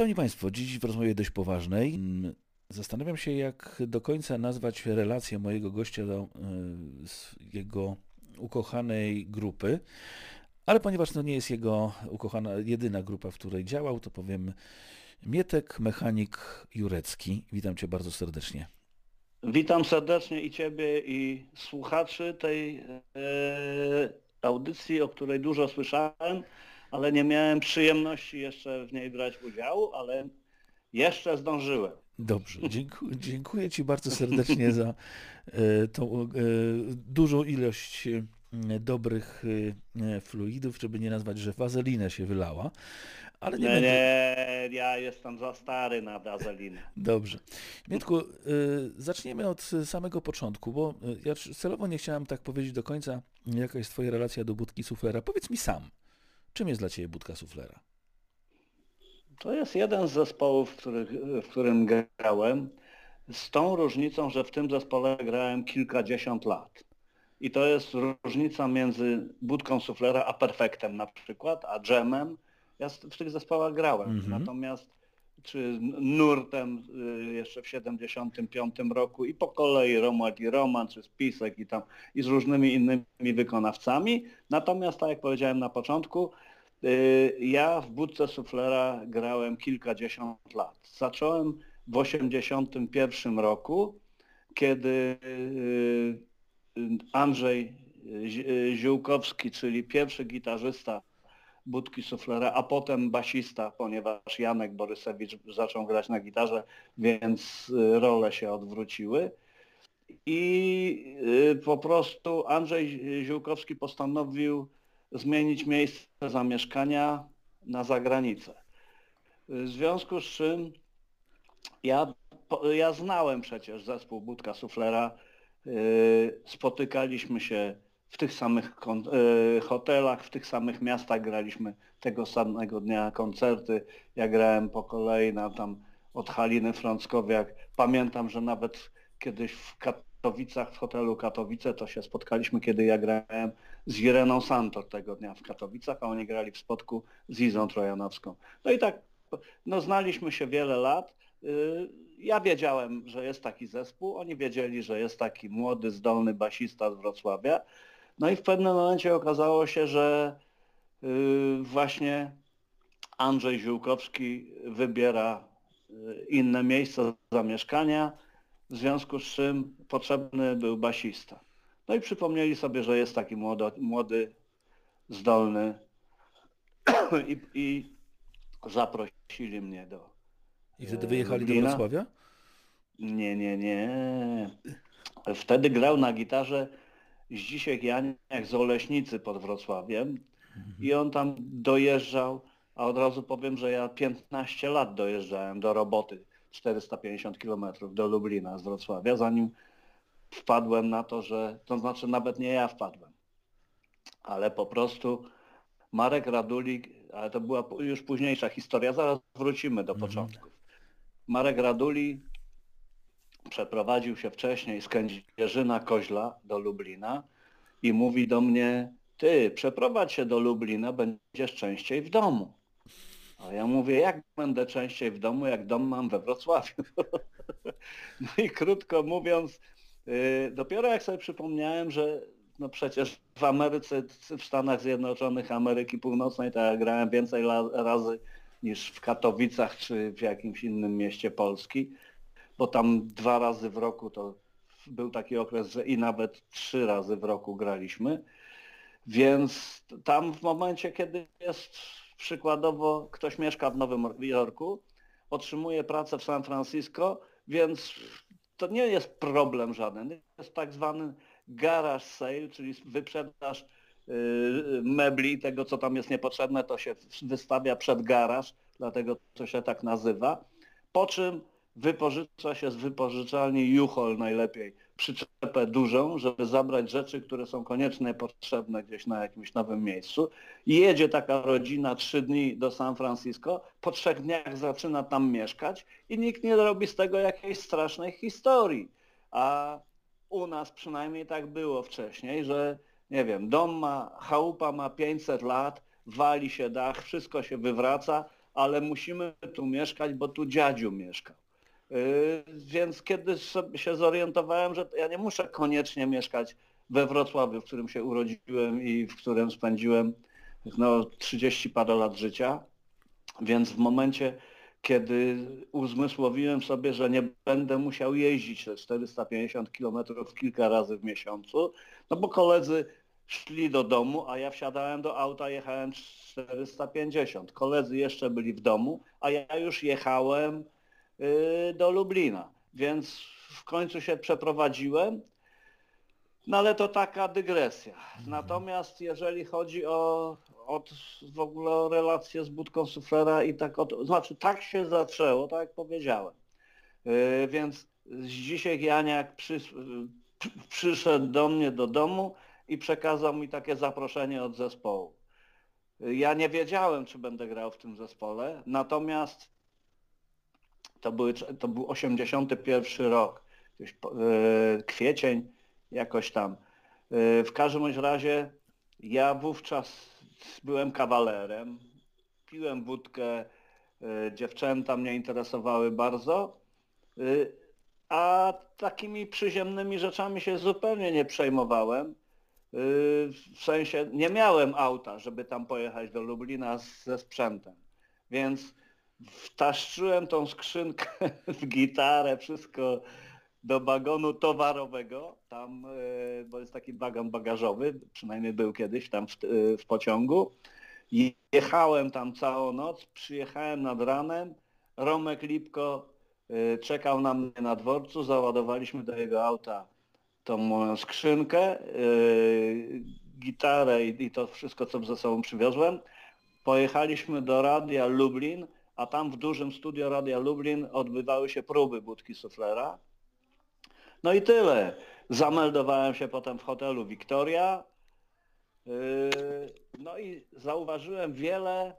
Szanowni Państwo, dziś w rozmowie dość poważnej mm, zastanawiam się, jak do końca nazwać relację mojego gościa do y, jego ukochanej grupy, ale ponieważ to nie jest jego ukochana, jedyna grupa, w której działał, to powiem Mietek, mechanik Jurecki. Witam Cię bardzo serdecznie. Witam serdecznie i Ciebie i słuchaczy tej e, audycji, o której dużo słyszałem, ale nie miałem przyjemności jeszcze w niej brać udziału, ale jeszcze zdążyłem. Dobrze, dziękuję, dziękuję Ci bardzo serdecznie za e, tą e, dużą ilość e, dobrych fluidów, żeby nie nazwać, że wazelina się wylała. Ale nie, Nie, będę... nie, ja jestem za stary na wazelinę. Dobrze. Mietku, zaczniemy od samego początku, bo ja celowo nie chciałem tak powiedzieć do końca, jaka jest Twoja relacja do budki suflera. Powiedz mi sam, czym jest dla Ciebie budka suflera? To jest jeden z zespołów, w, których, w którym grałem, z tą różnicą, że w tym zespole grałem kilkadziesiąt lat. I to jest różnica między budką suflera a perfektem na przykład, a dżemem. Ja w tych zespołach grałem. Mhm. Natomiast czy nurtem y, jeszcze w 75 roku i po kolei Romuald i Roman, czy Spisek i tam i z różnymi innymi wykonawcami. Natomiast tak jak powiedziałem na początku, y, ja w budce suflera grałem kilkadziesiąt lat. Zacząłem w 81 roku, kiedy y, Andrzej Zi- Ziółkowski, czyli pierwszy gitarzysta budki suflera, a potem basista, ponieważ Janek Borysewicz zaczął grać na gitarze, więc y, role się odwróciły. I y, po prostu Andrzej Ziółkowski postanowił zmienić miejsce zamieszkania na zagranicę. W związku z czym ja, ja znałem przecież zespół Budka Suflera, y, spotykaliśmy się w tych samych y, hotelach, w tych samych miastach graliśmy tego samego dnia koncerty. Ja grałem po kolei na tam od Haliny Frąckowiak. Pamiętam, że nawet kiedyś w Katowicach, w hotelu Katowice, to się spotkaliśmy, kiedy ja grałem z Ireną Santor tego dnia w Katowicach, a oni grali w spotku z Izą Trojanowską. No i tak, no znaliśmy się wiele lat. Y, Ja wiedziałem, że jest taki zespół, oni wiedzieli, że jest taki młody, zdolny basista z Wrocławia. No i w pewnym momencie okazało się, że y, właśnie Andrzej Ziółkowski wybiera y, inne miejsce zamieszkania, w związku z czym potrzebny był basista. No i przypomnieli sobie, że jest taki młody, młody zdolny i, i zaprosili mnie do... I wtedy wyjechali do Lublina. Wrocławia? Nie, nie, nie. Wtedy grał na gitarze Zdzisiek Janiak z Oleśnicy pod Wrocławiem i on tam dojeżdżał, a od razu powiem, że ja 15 lat dojeżdżałem do roboty 450 km do Lublina z Wrocławia, zanim wpadłem na to, że, to znaczy nawet nie ja wpadłem, ale po prostu Marek Radulik, ale to była już późniejsza historia, zaraz wrócimy do Mhm. początków. Marek Raduli przeprowadził się wcześniej z Kędzierzyna Koźla do Lublina i mówi do mnie, ty przeprowadź się do Lublina, będziesz częściej w domu. A ja mówię, jak będę częściej w domu, jak dom mam we Wrocławiu. No i krótko mówiąc, yy, dopiero jak sobie przypomniałem, że no przecież w Ameryce, w Stanach Zjednoczonych Ameryki Północnej, to ja grałem więcej razy niż w Katowicach czy w jakimś innym mieście Polski, bo tam dwa razy w roku to był taki okres, że i nawet trzy razy w roku graliśmy. Więc tam w momencie, kiedy jest przykładowo ktoś mieszka w Nowym Jorku, otrzymuje pracę w San Francisco, więc to nie jest problem żaden. Jest tak zwany garage sale, czyli wyprzedaż yy, mebli, tego co tam jest niepotrzebne, to się wystawia przed garaż, dlatego to się tak nazywa. Po czym wypożycza się z wypożyczalni Juchol najlepiej przyczepę dużą, żeby zabrać rzeczy, które są koniecznie potrzebne gdzieś na jakimś nowym miejscu. I jedzie taka rodzina trzy dni do San Francisco, po trzech dniach zaczyna tam mieszkać i nikt nie robi z tego jakiejś strasznej historii. A u nas przynajmniej tak było wcześniej, że nie wiem, dom ma, chałupa ma 500 lat, wali się dach, wszystko się wywraca, ale musimy tu mieszkać, bo tu dziadziu mieszkał. Yy, więc kiedy się zorientowałem, że ja nie muszę koniecznie mieszkać we Wrocławiu, w którym się urodziłem i w którym spędziłem no, 30 parę lat życia, więc w momencie, kiedy uzmysłowiłem sobie, że nie będę musiał jeździć te 450 km kilka razy w miesiącu, no bo koledzy szli do domu, a ja wsiadałem do auta, jechałem 450. Koledzy jeszcze byli w domu, a ja już jechałem do Lublina. Więc w końcu się przeprowadziłem. No ale to taka dygresja. Mhm. Natomiast jeżeli chodzi o, o w ogóle o relacje z budką suflera i tak, o, znaczy tak się zaczęło, tak jak powiedziałem. Yy, więc dzisiaj Janiak przy, przyszedł do mnie do domu, i przekazał mi takie zaproszenie od zespołu. Ja nie wiedziałem, czy będę grał w tym zespole, natomiast to, były, to był 81 rok, gdzieś, yy, kwiecień, jakoś tam. Yy, w każdym razie ja wówczas byłem kawalerem, piłem wódkę, yy, dziewczęta mnie interesowały bardzo, a takimi przyziemnymi rzeczami się zupełnie nie przejmowałem. W sensie nie miałem auta, żeby tam pojechać do Lublina ze sprzętem. Więc wtaszczyłem tą skrzynkę w gitarę, wszystko do wagonu towarowego, tam, yy, bo jest taki wagon bagażowy, przynajmniej był kiedyś tam w, yy, w pociągu. Jechałem tam całą noc, przyjechałem nad ranem, Romek Lipko czekał na mnie na dworcu, załadowaliśmy do jego auta tą moją skrzynkę, gitarę i to wszystko, co ze sobą przywiozłem. Pojechaliśmy do Radia Lublin, a tam w dużym studio Radia Lublin odbywały się próby budki suflera. No i tyle. Zameldowałem się potem w hotelu Victoria. Yy, no i zauważyłem wiele,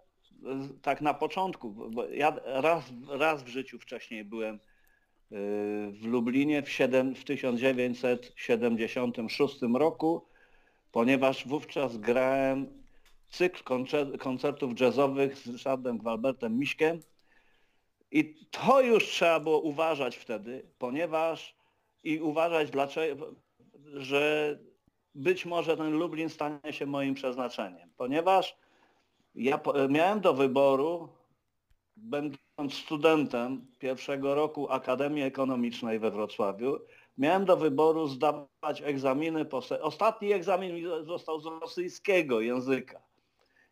tak na początku, bo ja raz, raz w życiu wcześniej byłem w Lublinie w, 7, w 1976 roku, ponieważ wówczas grałem cykl koncertów jazzowych z Ryszardem Gwalbertem Miśkiem i to już trzeba było uważać wtedy, ponieważ i uważać dlaczego, że być może ten Lublin stanie się moim przeznaczeniem, ponieważ ja miałem do wyboru będąc studentem pierwszego roku Akademii Ekonomicznej we Wrocławiu, miałem do wyboru zdawać egzaminy. Ostatni egzamin został z rosyjskiego języka.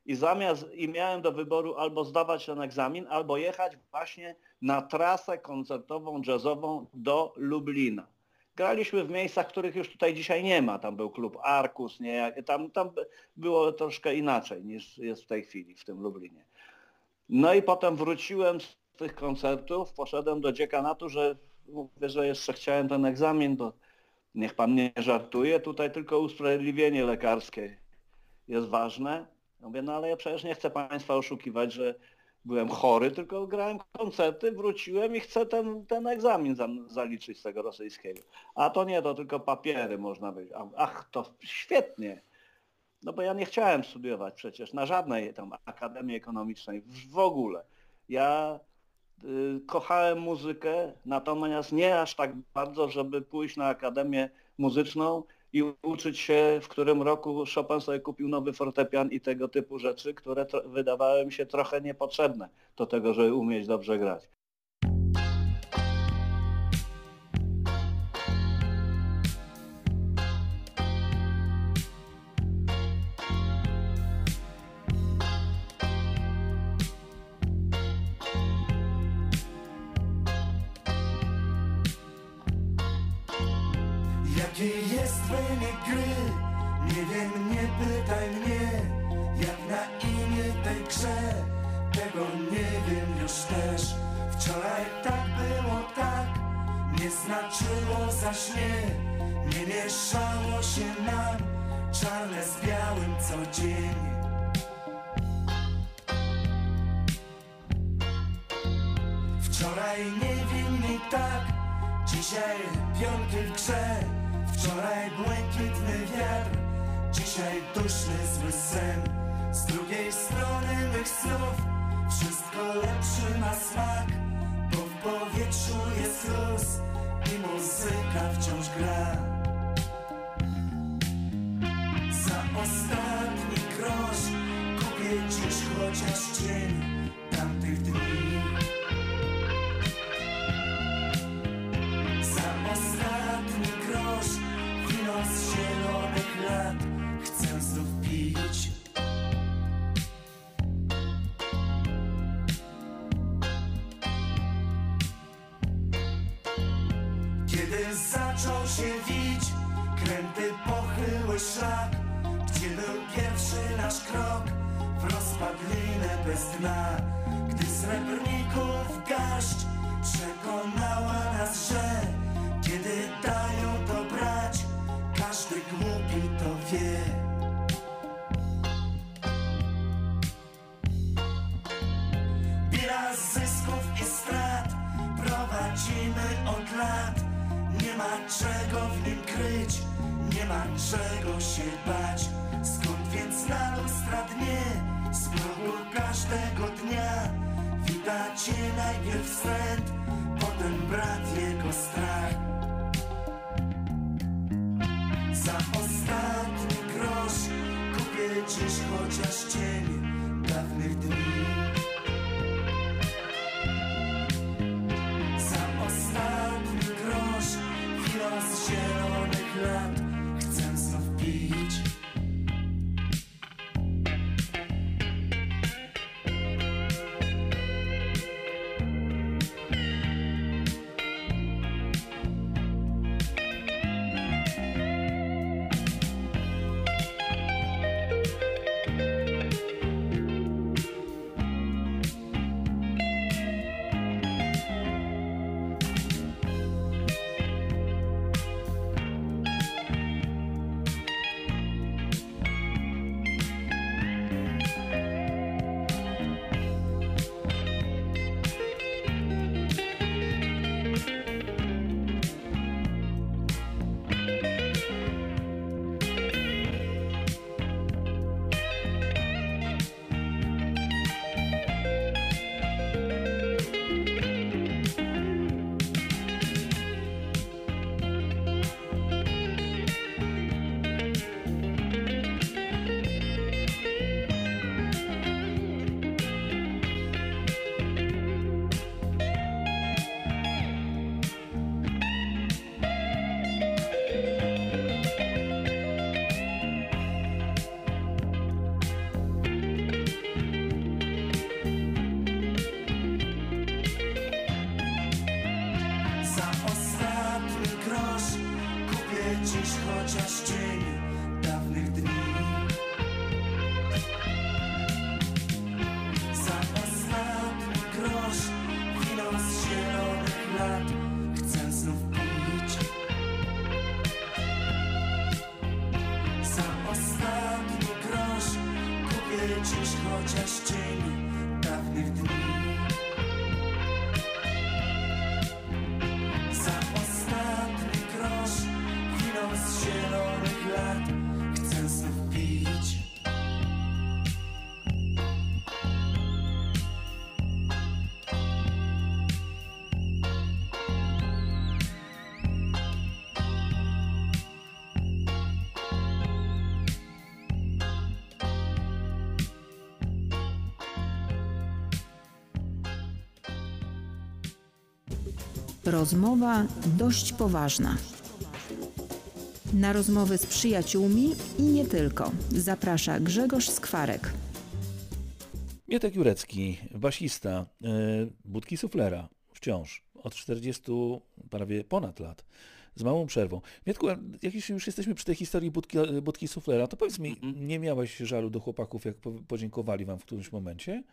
I zamiast, i miałem do wyboru albo zdawać ten egzamin, albo jechać właśnie na trasę koncertową, jazzową do Lublina. Graliśmy w miejscach, których już tutaj dzisiaj nie ma. Tam był klub Arkus, nie, tam, tam było troszkę inaczej niż jest w tej chwili w tym Lublinie. No i potem wróciłem z tych koncertów, poszedłem do dziekanatu, że mówię, że jeszcze chciałem ten egzamin, bo niech pan nie żartuje, tutaj tylko usprawiedliwienie lekarskie jest ważne. Mówię, no ale ja przecież nie chcę państwa oszukiwać, że byłem chory, tylko grałem koncerty, wróciłem i chcę ten, ten egzamin za, zaliczyć z tego rosyjskiego. A to nie, to tylko papiery można być. Ach, to świetnie. No bo ja nie chciałem studiować przecież na żadnej tam akademii ekonomicznej, w ogóle. Ja y, kochałem muzykę, natomiast nie aż tak bardzo, żeby pójść na akademię muzyczną i uczyć się, w którym roku Chopin sobie kupił nowy fortepian i tego typu rzeczy, które wydawały mi się trochę niepotrzebne do tego, żeby umieć dobrze grać. Cień tamtych dni. Rozmowa dość poważna. Na rozmowy z przyjaciółmi i nie tylko zaprasza Grzegorz Skwarek. Mietek Jurecki, basista, e, Budki Suflera, wciąż, od 40 prawie ponad lat, z małą przerwą. Mietku, a jak już jesteśmy przy tej historii Budki, Budki Suflera, to powiedz mi, nie miałeś żalu do chłopaków, jak po- podziękowali wam w którymś momencie?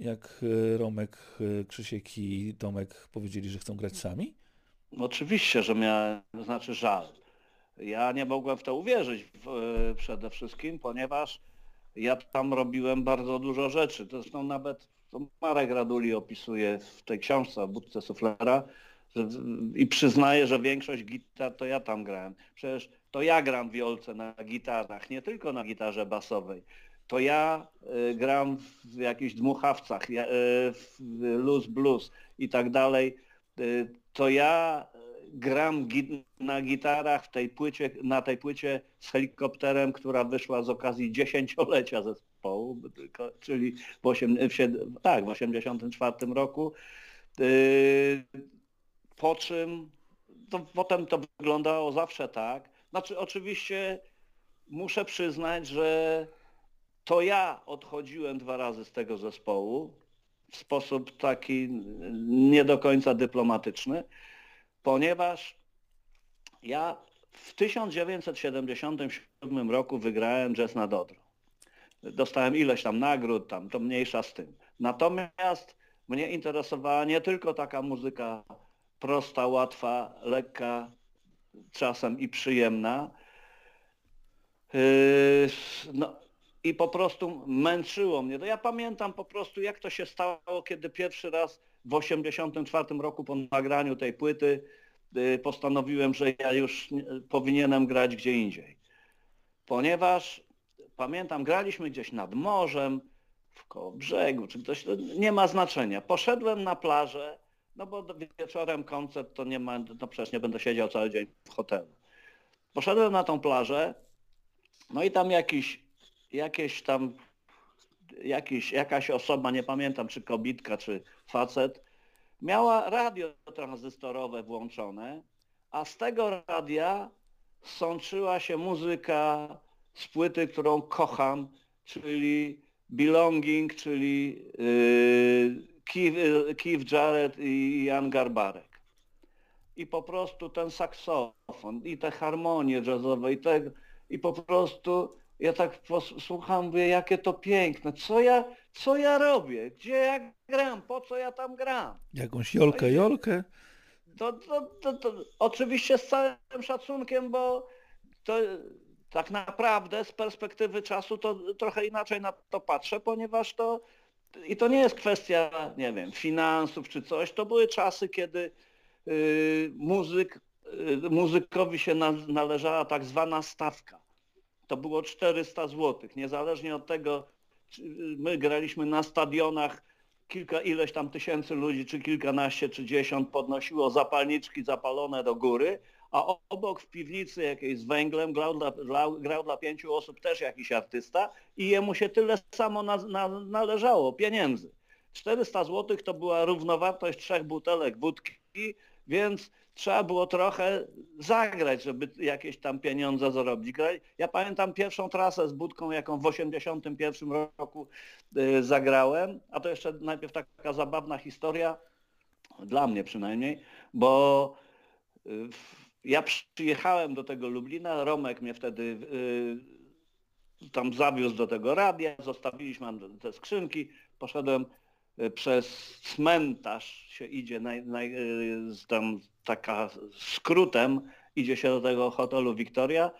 Jak e, Romek, e, Krzysiek i Tomek powiedzieli, że chcą grać sami? Oczywiście, że miałem, znaczy żal. Ja nie mogłem w to uwierzyć w, e, przede wszystkim, ponieważ ja tam robiłem bardzo dużo rzeczy. Zresztą nawet to Marek Raduli opisuje w tej książce o budce suflera że, i przyznaje, że większość gitar to ja tam grałem. Przecież to ja gram wiolce na gitarach, nie tylko na gitarze basowej. To ja y, gram w jakichś dmuchawcach, y, w luz blues i tak dalej, y, to ja gram na gitarach w tej płycie, na tej płycie z helikopterem, która wyszła z okazji dziesięciolecia zespołu, czyli w, osiem, w, sied- tak, w 84 roku. Po czym to, potem to wyglądało zawsze tak. Znaczy oczywiście muszę przyznać, że to ja odchodziłem dwa razy z tego zespołu w sposób taki nie do końca dyplomatyczny, ponieważ ja w 1977 roku wygrałem jazz na Dodro. Dostałem ileś tam nagród, tam to mniejsza z tym. Natomiast mnie interesowała nie tylko taka muzyka prosta, łatwa, lekka, czasem i przyjemna. Yy, No, I po prostu męczyło mnie. To ja pamiętam po prostu, jak to się stało, kiedy pierwszy raz w 1984 roku po nagraniu tej płyty yy, postanowiłem, że ja już nie- powinienem grać gdzie indziej. Ponieważ pamiętam, graliśmy gdzieś nad morzem, w koło brzegu, czy ktoś, to nie ma znaczenia. Poszedłem na plażę, no bo wieczorem koncert to nie ma, no przecież nie będę siedział cały dzień w hotelu. Poszedłem na tą plażę, no i tam jakiś, jakieś tam, jakiś, jakaś osoba, nie pamiętam czy kobitka, czy facet, miała radio tranzystorowe włączone, a z tego radia sączyła się muzyka z płyty, którą kocham, czyli Belonging, czyli yy, Keith, yy, Jarrett i Jan Garbarek. I po prostu ten saksofon, i te harmonie jazzowe, i, te, i po prostu ja tak słucham, mówię, jakie to piękne, co ja, co ja robię, gdzie ja gram, po co ja tam gram. Jakąś jolkę, jolkę. To, to, to, to oczywiście z całym szacunkiem, bo to tak naprawdę z perspektywy czasu to trochę inaczej na to patrzę, ponieważ to i to nie jest kwestia, nie wiem, finansów czy coś, to były czasy, kiedy y, muzyk, y, muzykowi się na, należała tak zwana stawka. To było 400 zł, niezależnie od tego, my graliśmy na stadionach kilka ileś tam tysięcy ludzi, czy kilkanaście, czy dziesiąt podnosiło zapalniczki zapalone do góry, a obok w piwnicy jakiejś z węglem grał dla, dla, grał dla pięciu osób też jakiś artysta i jemu się tyle samo na, na, należało pieniędzy. 400 zł to była równowartość trzech butelek wódki, więc trzeba było trochę zagrać, żeby jakieś tam pieniądze zarobić. Ja pamiętam pierwszą trasę z budką, jaką w 81 roku y, zagrałem, a to jeszcze najpierw taka zabawna historia, dla mnie przynajmniej, bo y, ja przyjechałem do tego Lublina, Romek mnie wtedy y, tam zawiózł do tego radia, zostawiliśmy te skrzynki, poszedłem przez cmentarz się idzie, naj, naj, y, z tam taka skrótem, idzie się do tego hotelu Victoria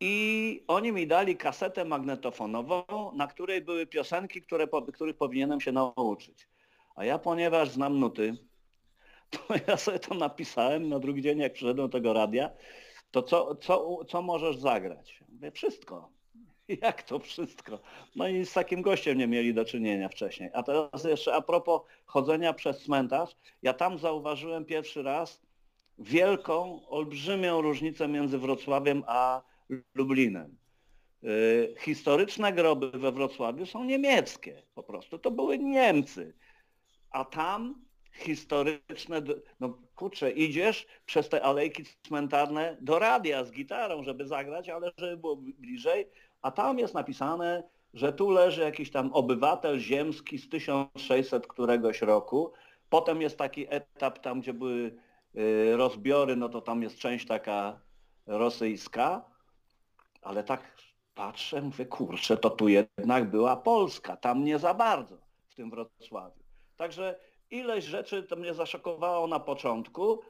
i oni mi dali kasetę magnetofonową, na której były piosenki, które, których powinienem się nauczyć. A ja ponieważ znam nuty, to ja sobie to napisałem na drugi dzień, jak przyszedłem do tego radia, to co, co, co możesz zagrać? Mówię, wszystko. Jak to wszystko? No i z takim gościem nie mieli do czynienia wcześniej. A teraz jeszcze a propos chodzenia przez cmentarz, ja tam zauważyłem pierwszy raz wielką, olbrzymią różnicę między Wrocławiem a Lublinem. Y, Historyczne groby we Wrocławiu są niemieckie po prostu. To były Niemcy. A tam historyczne, no kurczę, idziesz przez te alejki cmentarne do radia z gitarą, żeby zagrać, ale żeby było bliżej, a tam jest napisane, że tu leży jakiś tam obywatel ziemski z 1600 któregoś roku. Potem jest taki etap tam, gdzie były y, rozbiory, no to tam jest część taka rosyjska, ale tak patrzę, mówię, kurczę, to tu jednak była Polska, tam nie za bardzo w tym Wrocławiu. Także ileś rzeczy to mnie zaszokowało na początku,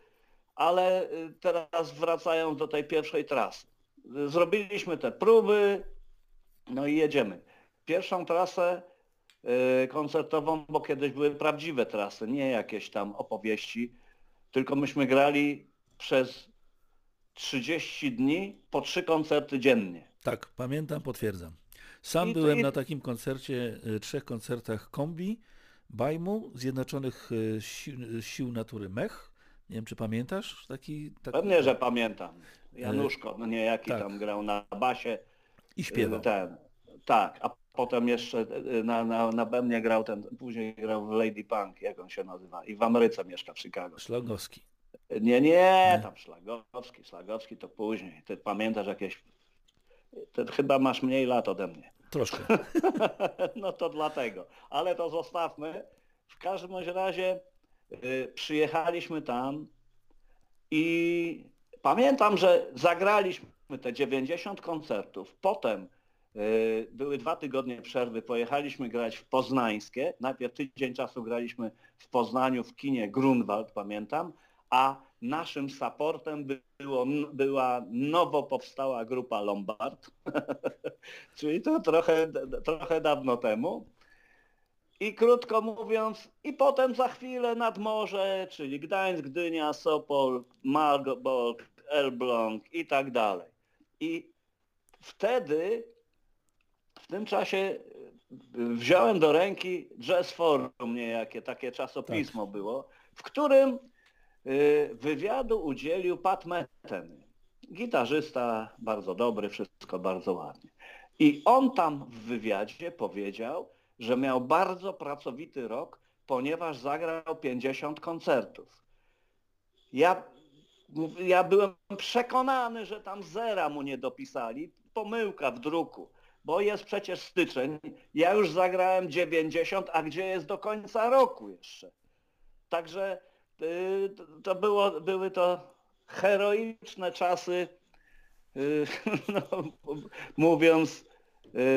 ale y, teraz wracając do tej pierwszej trasy. Zrobiliśmy te próby, no i jedziemy. Pierwszą trasę y, koncertową, bo kiedyś były prawdziwe trasy, nie jakieś tam opowieści, tylko myśmy grali przez 30 dni po trzy koncerty dziennie. Tak, pamiętam, potwierdzam. Sam I- byłem i- na takim koncercie, y, trzech koncertach kombi, Bajmu, Zjednoczonych y, Sił, Sił Natury Mech. Nie wiem, czy pamiętasz taki, taki Pewnie, że pamiętam. Januszko, no niejaki tak. tam grał na basie. I śpiewał. Ten, tak, a potem jeszcze y, na, na, na bębnie grał ten, później grał w Lady Punk, jak on się nazywa, i w Ameryce mieszka w Chicago. Szlagowski. Nie, nie, tam Szlagowski, Szlagowski to później. Ty pamiętasz jakieś... Ty chyba masz mniej lat ode mnie. Troszkę. No to dlatego. Ale to zostawmy. W każdym razie y, przyjechaliśmy tam i pamiętam, że zagraliśmy te 90 koncertów. Potem y, były dwa tygodnie przerwy, pojechaliśmy grać w Poznańskie. Najpierw tydzień czasu graliśmy w Poznaniu w kinie Grunwald, pamiętam, a naszym supportem było, była nowo powstała grupa Lombard, czyli to trochę, trochę dawno temu. I krótko mówiąc, i potem za chwilę nad morze, czyli Gdańsk, Gdynia, Sopol, Malbork, Elbląg i tak dalej. I wtedy, w tym czasie y, wziąłem do ręki Jazz Forum niejakie, takie czasopismo było, w którym y, wywiadu udzielił Pat Metheny. Gitarzysta bardzo dobry, wszystko bardzo ładnie. I on tam w wywiadzie powiedział, że miał bardzo pracowity rok, ponieważ zagrał 50 koncertów. Ja, ja byłem przekonany, że tam zera mu nie dopisali, pomyłka w druku, bo jest przecież styczeń, ja już zagrałem 90, a gdzie jest do końca roku jeszcze? Także y, to było, były to heroiczne czasy, y, no, mówiąc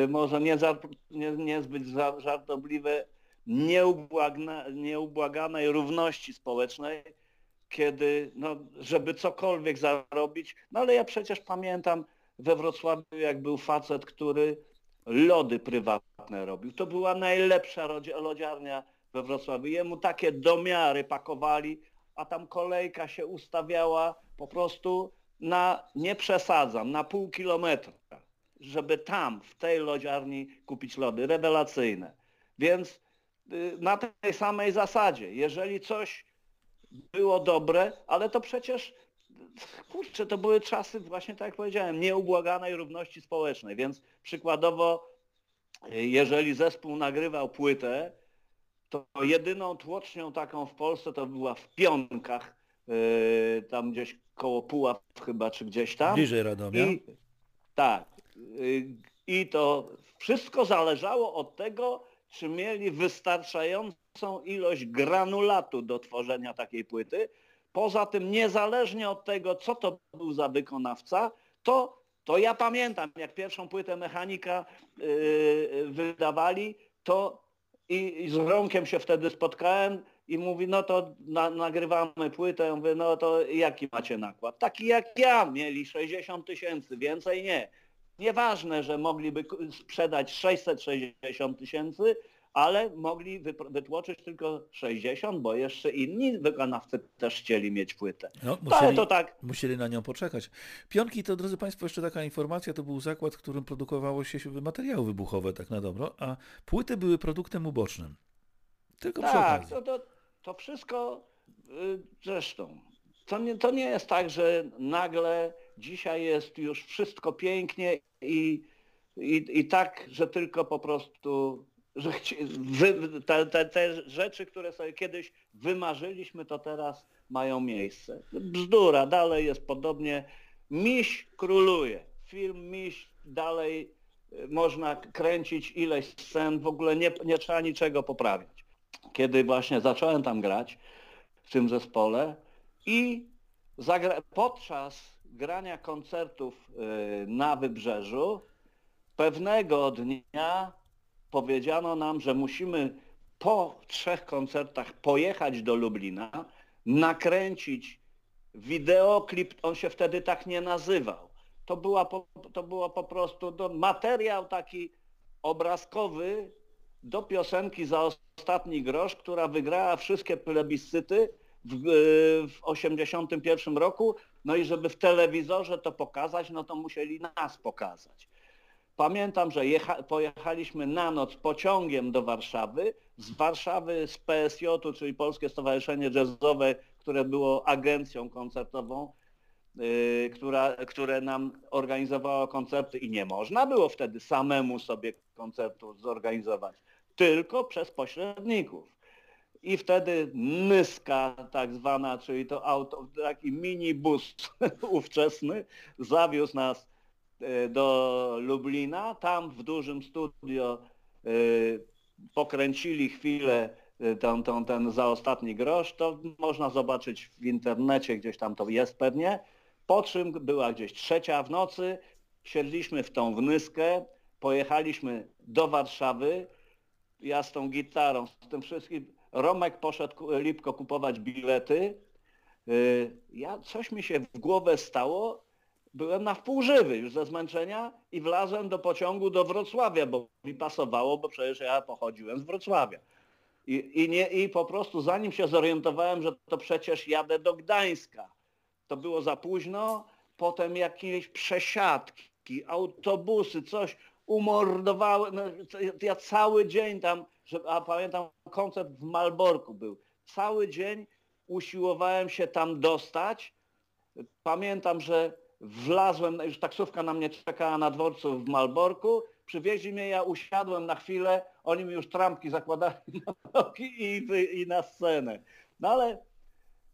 y, może nie, nie, niezbyt ża- żartobliwe, nieubłagna, nieubłaganej równości społecznej, kiedy, no, żeby cokolwiek zarobić, no ale ja przecież pamiętam we Wrocławiu, jak był facet, który lody prywatne robił. To była najlepsza lodziarnia we Wrocławiu. Jemu takie domiary pakowali, a tam kolejka się ustawiała po prostu na, nie przesadzam, na pół kilometra, żeby tam, w tej lodziarni kupić lody. Rewelacyjne. Więc y, na tej samej zasadzie, jeżeli coś było dobre, ale to przecież, kurczę, to były czasy właśnie tak jak powiedziałem, nieubłaganej równości społecznej, więc przykładowo, jeżeli zespół nagrywał płytę, to jedyną tłocznią taką w Polsce to była w Pionkach, yy, tam gdzieś koło Puław chyba, czy gdzieś tam. Bliżej Radomia. I, tak. y, I to wszystko zależało od tego, czy mieli wystarczającą ilość granulatu do tworzenia takiej płyty. Poza tym, niezależnie od tego, co to był za wykonawca, to, to ja pamiętam, jak pierwszą płytę mechanika yy, wydawali, to i, i z Romkiem się wtedy spotkałem i mówi, no to na, nagrywamy płytę, ja mówię, no to jaki macie nakład? Taki jak ja, mieli 60 tysięcy, więcej nie. Nieważne, że mogliby sprzedać 660 tysięcy, ale mogli wytłoczyć tylko 60, bo jeszcze inni wykonawcy też chcieli mieć płytę. No, No, ale musieli, to tak, musieli na nią poczekać. Pionki to, drodzy Państwo, jeszcze taka informacja, to był zakład, w którym produkowało się materiały wybuchowe, tak na dobro, a płyty były produktem ubocznym. Tylko przy tak, okazji. to, to, to wszystko y, zresztą. To nie, to nie jest tak, że nagle dzisiaj jest już wszystko pięknie i, i, i tak, że tylko po prostu że wy, te, te, te rzeczy, które sobie kiedyś wymarzyliśmy, to teraz mają miejsce. Bzdura, dalej jest podobnie. Miś króluje. Film Miś dalej y, można kręcić ileś scen, w ogóle nie, nie trzeba niczego poprawiać. Kiedy właśnie zacząłem tam grać w tym zespole i podczas grania koncertów y, na Wybrzeżu pewnego dnia powiedziano nam, że musimy po trzech koncertach pojechać do Lublina, nakręcić wideoklip, on się wtedy tak nie nazywał. To, była po, to było po prostu do, materiał taki obrazkowy do piosenki za ostatni grosz, która wygrała wszystkie plebiscyty w, w 81 roku. No i żeby w telewizorze to pokazać, no to musieli nas pokazać. Pamiętam, że jecha, pojechaliśmy na noc pociągiem do Warszawy. Z Warszawy z PSJ-u, czyli Polskie Stowarzyszenie Jazzowe, które było agencją koncertową, yy, która, które nam organizowało koncerty i nie można było wtedy samemu sobie koncertu zorganizować, tylko przez pośredników. I wtedy Nyska tak zwana, czyli to auto, taki minibus ówczesny, zawiózł nas do Lublina. Tam w dużym studio e, pokręcili chwilę e, ten, ten, ten za ostatni grosz. To można zobaczyć w internecie, gdzieś tam to jest pewnie. Po czym była gdzieś trzecia w nocy, siedliśmy w tą wnyskę, pojechaliśmy do Warszawy, ja z tą gitarą, z tym wszystkim, Romek poszedł Lipko kupować bilety. Y, ja, coś mi się w głowę stało, byłem na wpół żywy już ze zmęczenia i wlazłem do pociągu do Wrocławia, bo mi pasowało, bo przecież ja pochodziłem z Wrocławia. I, i, nie, I po prostu zanim się zorientowałem, że to przecież jadę do Gdańska, to było za późno, potem jakieś przesiadki, autobusy, coś umordowałem. No, ja cały dzień tam a pamiętam koncert w Malborku był. Cały dzień usiłowałem się tam dostać. Pamiętam, że wlazłem, już taksówka na mnie czekała na dworcu w Malborku, przywieźli mnie, ja usiadłem na chwilę, oni mi już trampki zakładali na nogi i, i na scenę. No ale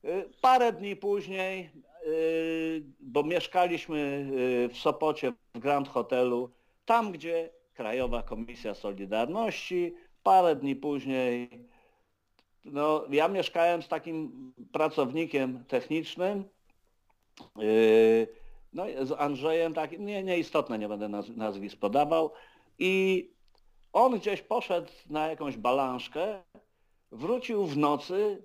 y, parę dni później, y, bo mieszkaliśmy y, w Sopocie w Grand Hotelu, tam gdzie Krajowa Komisja Solidarności Parę dni później, no ja mieszkałem z takim pracownikiem technicznym, no z Andrzejem, tak, nie, nieistotne, nie będę nazwisk podawał i on gdzieś poszedł na jakąś balanszkę, wrócił w nocy,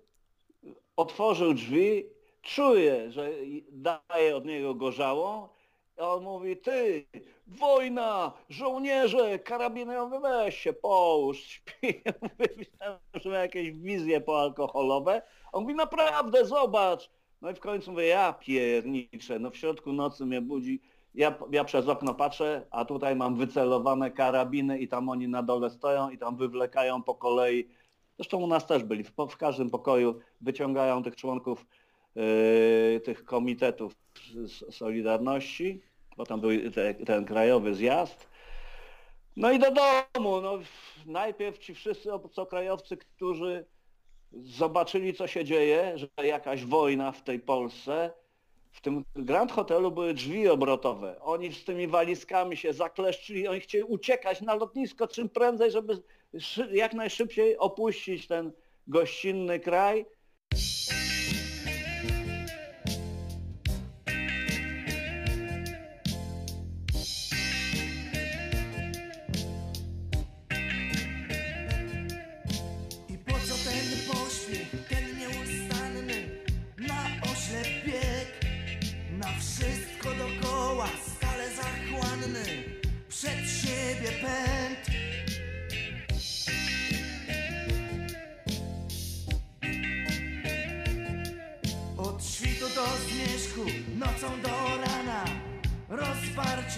otworzył drzwi, czuje, że daje od niego gorzałą on mówi, ty, wojna, żołnierze, karabinowe, weź się, połóż, śpi. Myślałem, że ma jakieś wizje poalkoholowe. On mówi, naprawdę, zobacz. No i w końcu mówię, ja pierniczę, no w środku nocy mnie budzi. Ja, ja przez okno patrzę, a tutaj mam wycelowane karabiny i tam oni na dole stoją i tam wywlekają po kolei. Zresztą u nas też byli, w, w każdym pokoju wyciągają tych członków yy, tych komitetów Solidarności bo tam był te, ten krajowy zjazd. No i do domu. No, najpierw ci wszyscy obcokrajowcy, którzy zobaczyli, co się dzieje, że jakaś wojna w tej Polsce, w tym Grand Hotelu były drzwi obrotowe. Oni z tymi walizkami się zakleszczyli, oni chcieli uciekać na lotnisko czym prędzej, żeby jak najszybciej opuścić ten gościnny kraj.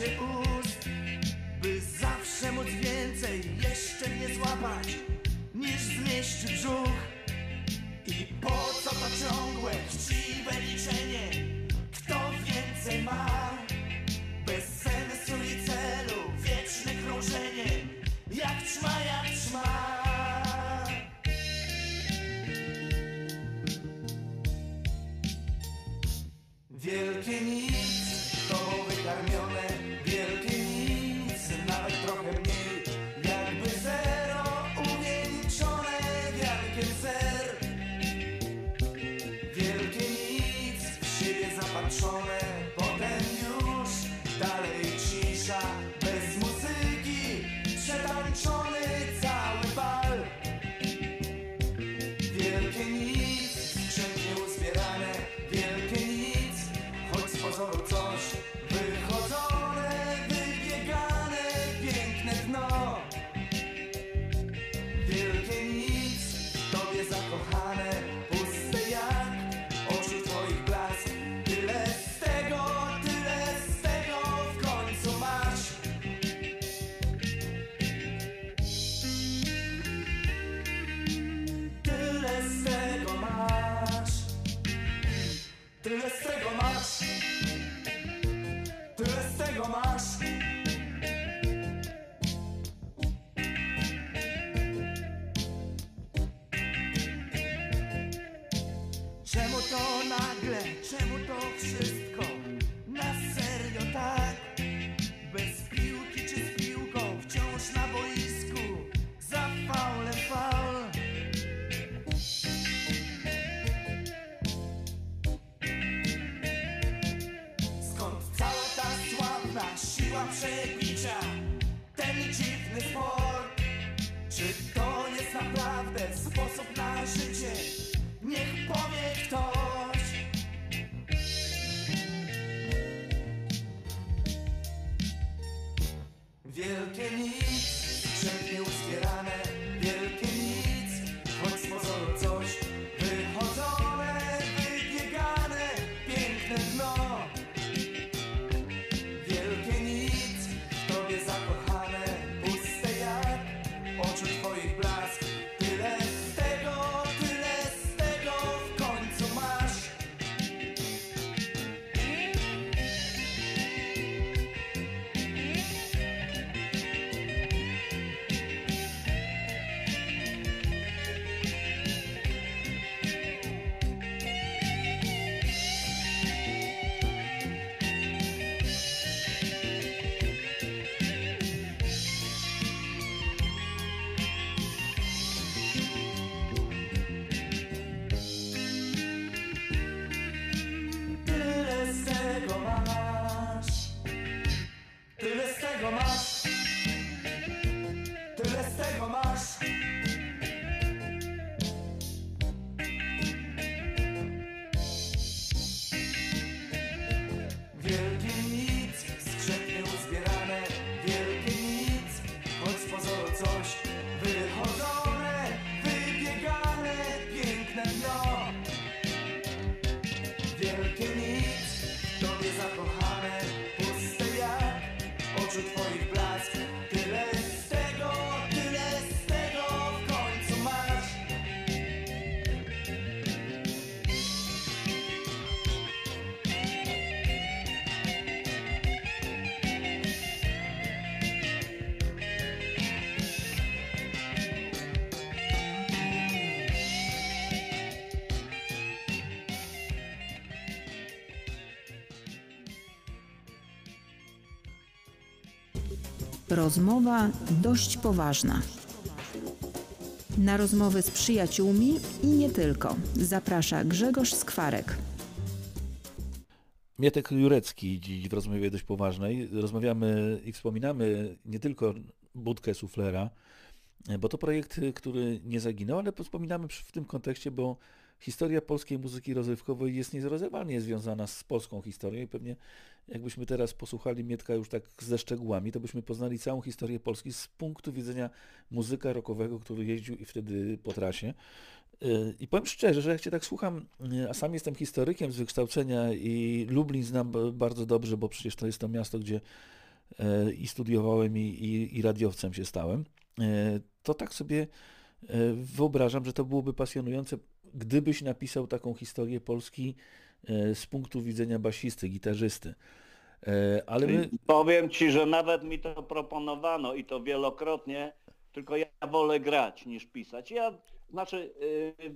say. Rozmowa dość poważna. Na rozmowy z przyjaciółmi i nie tylko zaprasza Grzegorz Skwarek. Mietek Jurecki dziś w rozmowie dość poważnej. Rozmawiamy i wspominamy nie tylko budkę suflera, bo to projekt, który nie zaginął, ale wspominamy w tym kontekście, bo historia polskiej muzyki rozrywkowej jest nierozerwalnie związana z polską historią i pewnie jakbyśmy teraz posłuchali Mietka już tak ze szczegółami, to byśmy poznali całą historię Polski z punktu widzenia muzyka rockowego, który jeździł i wtedy po trasie. Yy, I powiem szczerze, że jak Cię tak słucham, yy, a sam jestem historykiem z wykształcenia i Lublin znam bardzo dobrze, bo przecież to jest to miasto, gdzie e, i studiowałem i, i, i radiowcem się stałem, to tak sobie wyobrażam, że to byłoby pasjonujące, gdybyś napisał taką historię Polski e, z punktu widzenia basisty, gitarzysty. E, Ale my, Powiem ci, że nawet mi to proponowano i to wielokrotnie, tylko ja wolę grać niż pisać. Ja, znaczy, yy,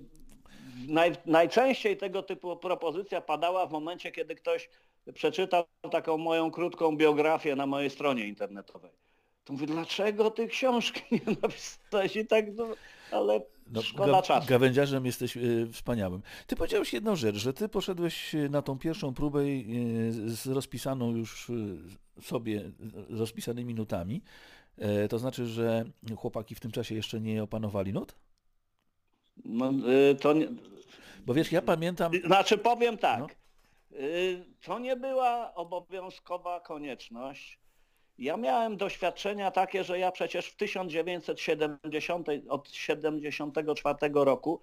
naj, najczęściej tego typu propozycja padała w momencie, kiedy ktoś przeczytał taką moją krótką biografię na mojej stronie internetowej. To mówię, dlaczego ty książki nie napisałeś i tak, no, ale No, szkoda czasu. Gawędziarzem jesteś y, wspaniałym. Ty powiedziałeś jedną rzecz, że ty poszedłeś y, na tą pierwszą próbę y, z rozpisaną już y, sobie, y, rozpisanymi nutami. E, To znaczy, że chłopaki w tym czasie jeszcze nie opanowali nut? No, yy, to nie, Bo wiesz, ja pamiętam... Znaczy powiem tak, No. y, to nie była obowiązkowa konieczność. Ja miałem doświadczenia takie, że ja przecież w 1970, od 74 roku,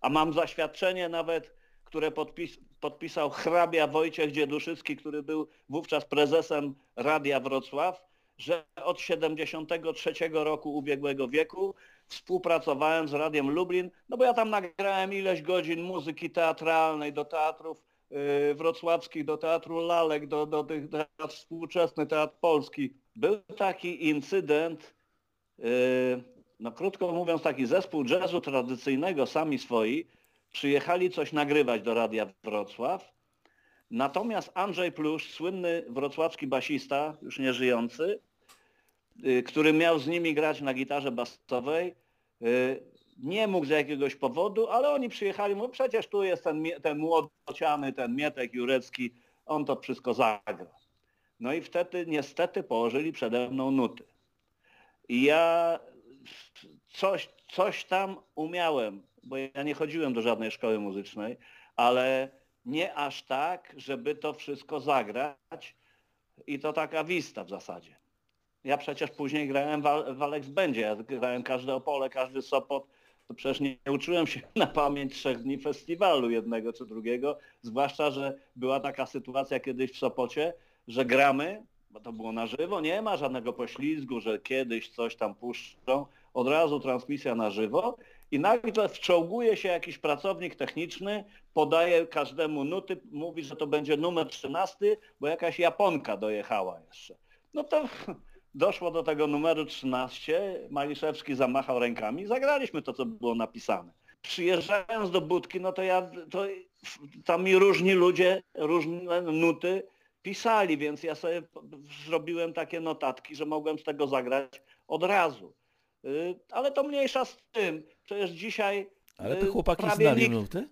a mam zaświadczenie nawet, które podpis, podpisał hrabia Wojciech Dzieduszycki, który był wówczas prezesem Radia Wrocław, że od 73 roku ubiegłego wieku współpracowałem z Radiem Lublin, no bo ja tam nagrałem ileś godzin muzyki teatralnej do teatrów wrocławskich, do teatru lalek, do, do tych teatr współczesny, teatr polski. Był taki incydent, yy, no krótko mówiąc taki zespół jazzu tradycyjnego, sami swoi, przyjechali coś nagrywać do Radia Wrocław. Natomiast Andrzej Plusz, słynny wrocławski basista, już nieżyjący, y, który miał z nimi grać na gitarze basowej, y, nie mógł z jakiegoś powodu, ale oni przyjechali, mówią, przecież tu jest ten, ten młodociany, ten Mietek Jurecki, on to wszystko zagra. No i wtedy niestety położyli przede mną nuty. I ja coś, coś tam umiałem, bo ja nie chodziłem do żadnej szkoły muzycznej, ale nie aż tak, żeby to wszystko zagrać i to taka wista w zasadzie. Ja przecież później grałem w Alex Będzie, ja grałem każde Opole, każdy Sopot, to przecież nie uczyłem się na pamięć trzech dni festiwalu jednego czy drugiego, zwłaszcza, że była taka sytuacja kiedyś w Sopocie, że gramy, bo to było na żywo, nie ma żadnego poślizgu, że kiedyś coś tam puszczą, od razu transmisja na żywo i nagle wczołguje się jakiś pracownik techniczny, podaje każdemu nuty, mówi, że to będzie numer 13, bo jakaś Japonka dojechała jeszcze. No to doszło do tego numeru 13, Maliszewski zamachał rękami, zagraliśmy to, co było napisane. Przyjeżdżając do Budki, no to ja, to tam mi różni ludzie, różne nuty pisali, więc ja sobie zrobiłem takie notatki, że mogłem z tego zagrać od razu. Y, Ale to mniejsza z tym. Przecież dzisiaj Ale y, te chłopaki prawie znali nikt- nuty?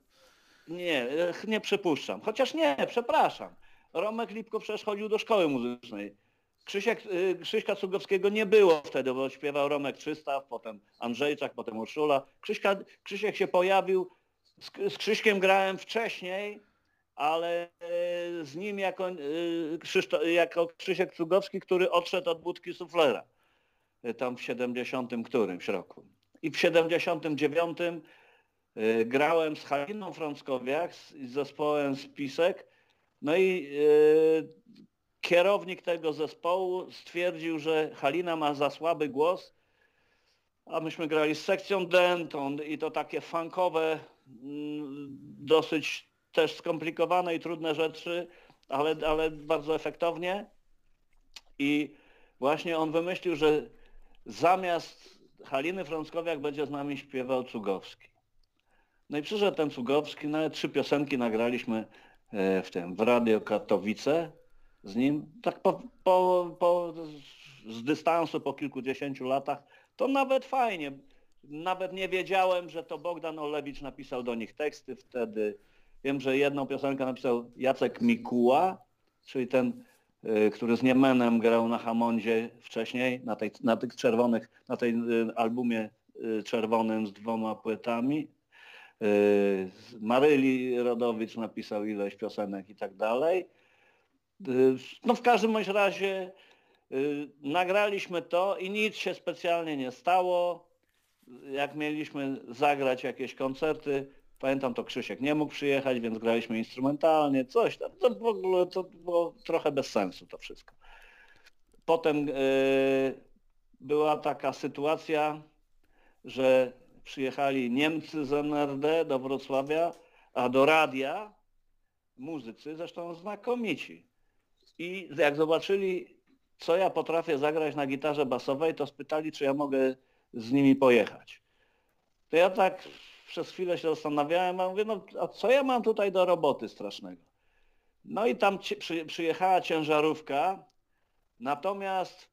nie, e, nie przypuszczam. Chociaż nie, przepraszam. Romek Lipko przecież chodził do szkoły muzycznej. Krzysiek, y, Krzyśka Cugowskiego nie było wtedy, bo śpiewał Romek 300, potem Andrzejczak, potem Urszula. Krzyśka, Krzysiek się pojawił, z, z Krzyśkiem grałem wcześniej, ale e, z nim jako, e, Krzyszto, jako Krzysiek Cugowski, który odszedł od budki suflera tam w 70 którymś roku. I w 79 E, Grałem z Haliną Frąckowiak, z z zespołem Spisek, no i kierownik tego zespołu stwierdził, że Halina ma za słaby głos, a myśmy grali z sekcją Denton i to takie funkowe, mm, dosyć też skomplikowane i trudne rzeczy, ale, ale bardzo efektownie. I właśnie on wymyślił, że zamiast Haliny Frąckowiak będzie z nami śpiewał Cugowski. No i przyszedł ten Cugowski, nawet trzy piosenki nagraliśmy e, w tym, w Radio Katowice z nim. Tak po, po, po, z dystansu po kilkudziesięciu latach, to nawet fajnie. Nawet nie wiedziałem, że to Bogdan Olewicz napisał do nich teksty wtedy. Wiem, że jedną piosenkę napisał Jacek Mikuła, czyli ten, e, który z Niemenem grał na Hamondzie wcześniej, na, tej, na tych czerwonych, na tej e, albumie e, czerwonym z dwoma płytami. Maryli Rodowicz napisał ileś piosenek i tak dalej. Yy, No w każdym bądź razie yy, nagraliśmy to i nic się specjalnie nie stało. Jak mieliśmy zagrać jakieś koncerty, pamiętam to Krzysiek nie mógł przyjechać, więc graliśmy instrumentalnie, coś tam. To w ogóle to było trochę bez sensu to wszystko. Potem yy, była taka sytuacja, że przyjechali Niemcy z NRD do Wrocławia, a do radia muzycy, zresztą znakomici. I jak zobaczyli, co ja potrafię zagrać na gitarze basowej, to spytali, czy ja mogę z nimi pojechać. To ja tak przez chwilę się zastanawiałem, a mówię, no a co ja mam tutaj do roboty strasznego? No i tam przy, przyjechała ciężarówka, natomiast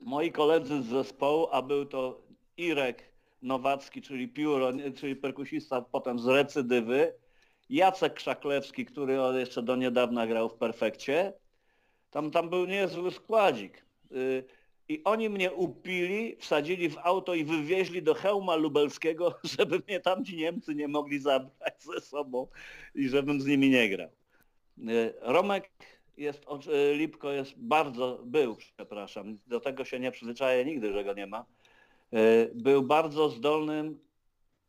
moi koledzy z zespołu, a był to Irek Nowacki, czyli pióro, czyli perkusista potem z recydywy, Jacek Krzaklewski, który jeszcze do niedawna grał w Perfekcie. Tam, tam był niezły składzik. Y, I oni mnie upili, wsadzili w auto i wywieźli do Hełma Lubelskiego, żeby mnie tam ci Niemcy nie mogli zabrać ze sobą i żebym z nimi nie grał. Y, Romek jest, y, Lipko jest bardzo, był, przepraszam, do tego się nie przyzwyczaję nigdy, że go nie ma. Był bardzo zdolnym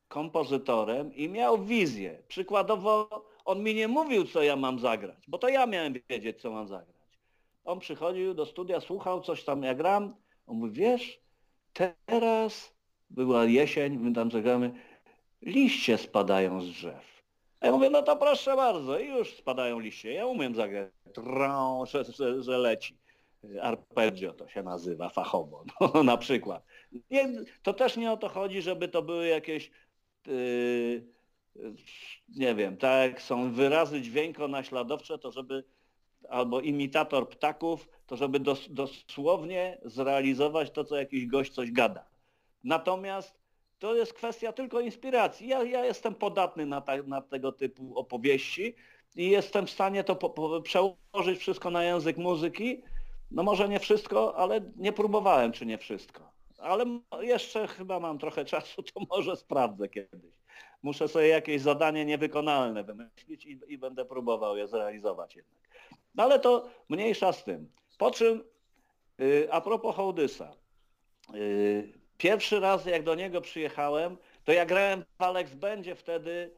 kompozytorem i miał wizję. Przykładowo on mi nie mówił, co ja mam zagrać, bo to ja miałem wiedzieć, co mam zagrać. On przychodził do studia, słuchał coś tam, ja gram. On mówi, wiesz, teraz była jesień, my tam zagramy, liście spadają z drzew. Ja mówię, no to proszę bardzo, i już spadają liście. Ja umiem zagrać, Trą, że, że, że leci. Arpeggio to się nazywa fachowo, no, na przykład. Nie, to też nie o to chodzi, żeby to były jakieś nie wiem, tak są wyrazy dźwiękonaśladowcze, to żeby albo imitator ptaków, to żeby dos, dosłownie zrealizować to, co jakiś gość coś gada. Natomiast to jest kwestia tylko inspiracji. Ja, ja jestem podatny na, ta, na, tego typu opowieści i jestem w stanie to po, po, przełożyć wszystko na język muzyki. No może nie wszystko, ale nie próbowałem, czy nie wszystko. Ale jeszcze chyba mam trochę czasu, to może sprawdzę kiedyś. Muszę sobie jakieś zadanie niewykonalne wymyślić i, i będę próbował je zrealizować jednak. No ale to mniejsza z tym. Po czym, yy, a propos Hołdysa, yy, pierwszy raz jak do niego przyjechałem, to ja grałem w Alex Będzie wtedy,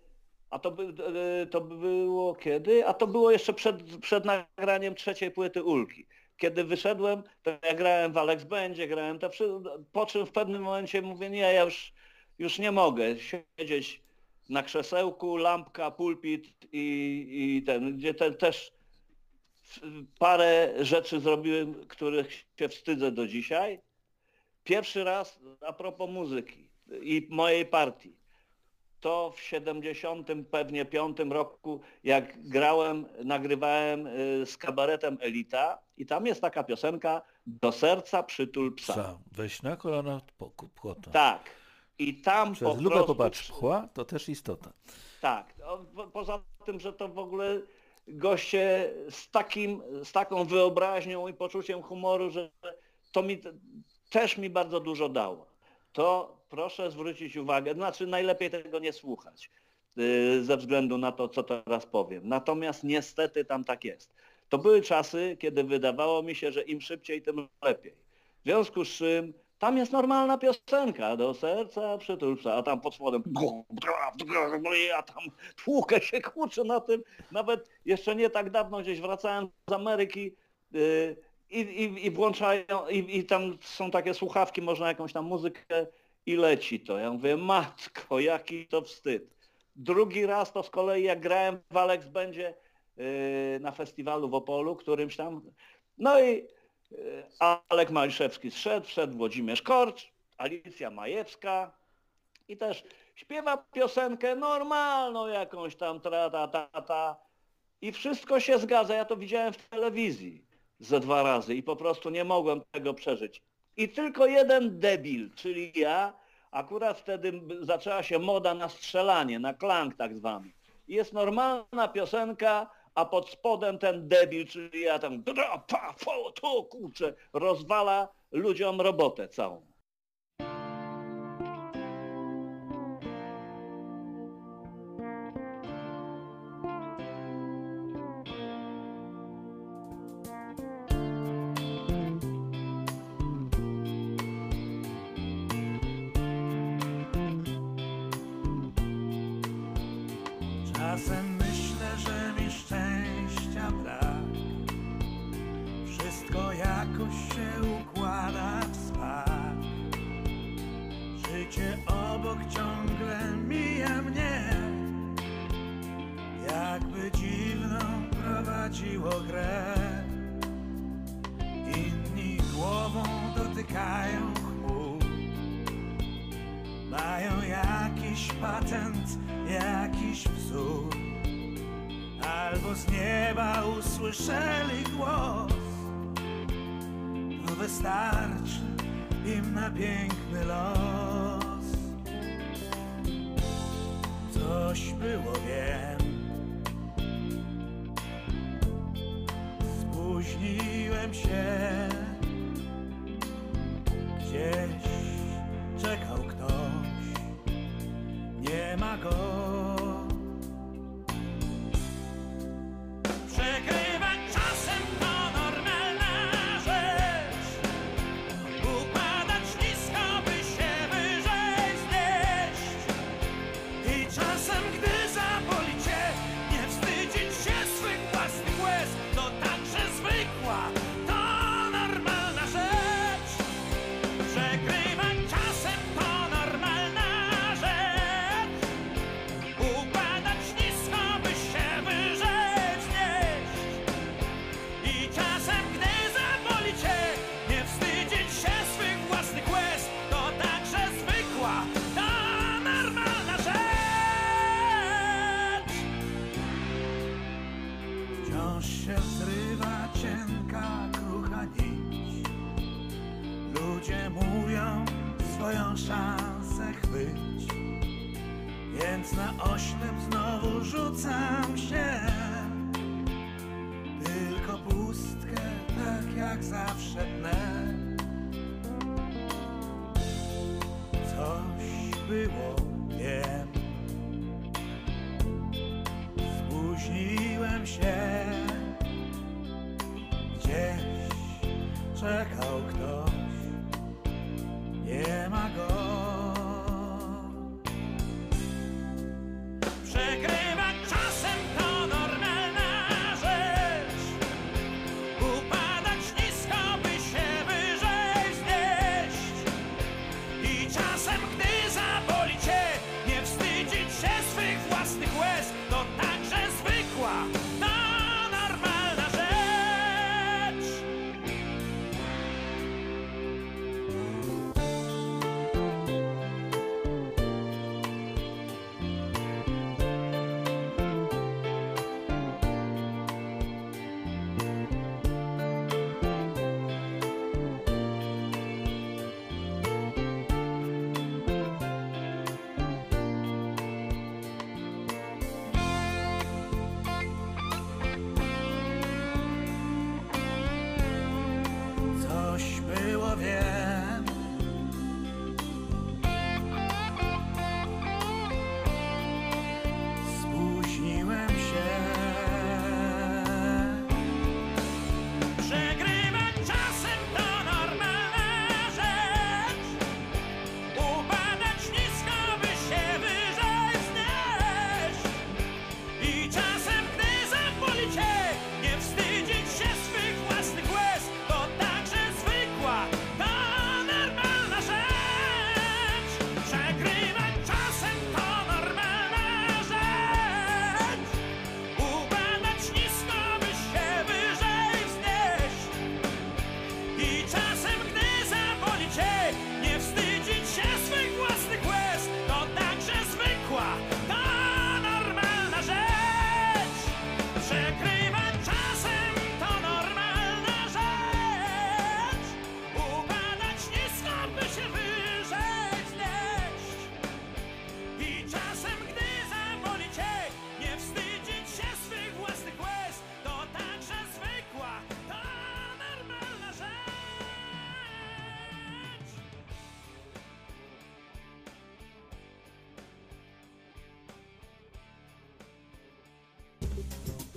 a to, by, yy, to było kiedy? A to było jeszcze przed, przed nagraniem trzeciej płyty Ulki. Kiedy wyszedłem, to ja grałem w Alex Będzie, grałem te po czym w pewnym momencie mówię, nie, ja już, już nie mogę siedzieć na krzesełku, lampka, pulpit i, i ten, gdzie ten też parę rzeczy zrobiłem, których się wstydzę do dzisiaj. Pierwszy raz a propos muzyki i mojej partii. To w 70 pewnie piątym roku, jak grałem, nagrywałem y, z kabaretem Elita i tam jest taka piosenka Do serca przytul psa. psa. Weź na kolana płota. Tak. I tam Przez po lubę popatrz, pchła to też istota. Tak. Poza tym, że to w ogóle goście z, takim, z taką wyobraźnią i poczuciem humoru, że to mi też mi bardzo dużo dało. To proszę zwrócić uwagę, znaczy najlepiej tego nie słuchać yy, ze względu na to, co teraz powiem. Natomiast niestety tam tak jest. To były czasy, kiedy wydawało mi się, że im szybciej, tym lepiej. W związku z czym tam jest normalna piosenka, do serca przytulca, a tam pod spodem a tam tłukę się kurczę na tym. Nawet jeszcze nie tak dawno gdzieś wracałem z Ameryki yy, i, i, i włączają, i, i tam są takie słuchawki, można jakąś tam muzykę i leci to. Ja mówię, matko, jaki to wstyd. Drugi raz to z kolei jak grałem w Alex będzie yy, na festiwalu w Opolu, którymś tam, no i Alek Maliszewski zszedł, wszedł Włodzimierz Korcz, Alicja Majewska i też śpiewa piosenkę normalną jakąś tam tra ta, ta, ta i wszystko się zgadza. Ja to widziałem w telewizji ze dwa razy i po prostu nie mogłem tego przeżyć. I tylko jeden debil, czyli ja, akurat wtedy zaczęła się moda na strzelanie, na klank tak zwany. Jest normalna piosenka, a pod spodem ten debil, czyli ja tam to kurczę, rozwala ludziom robotę całą.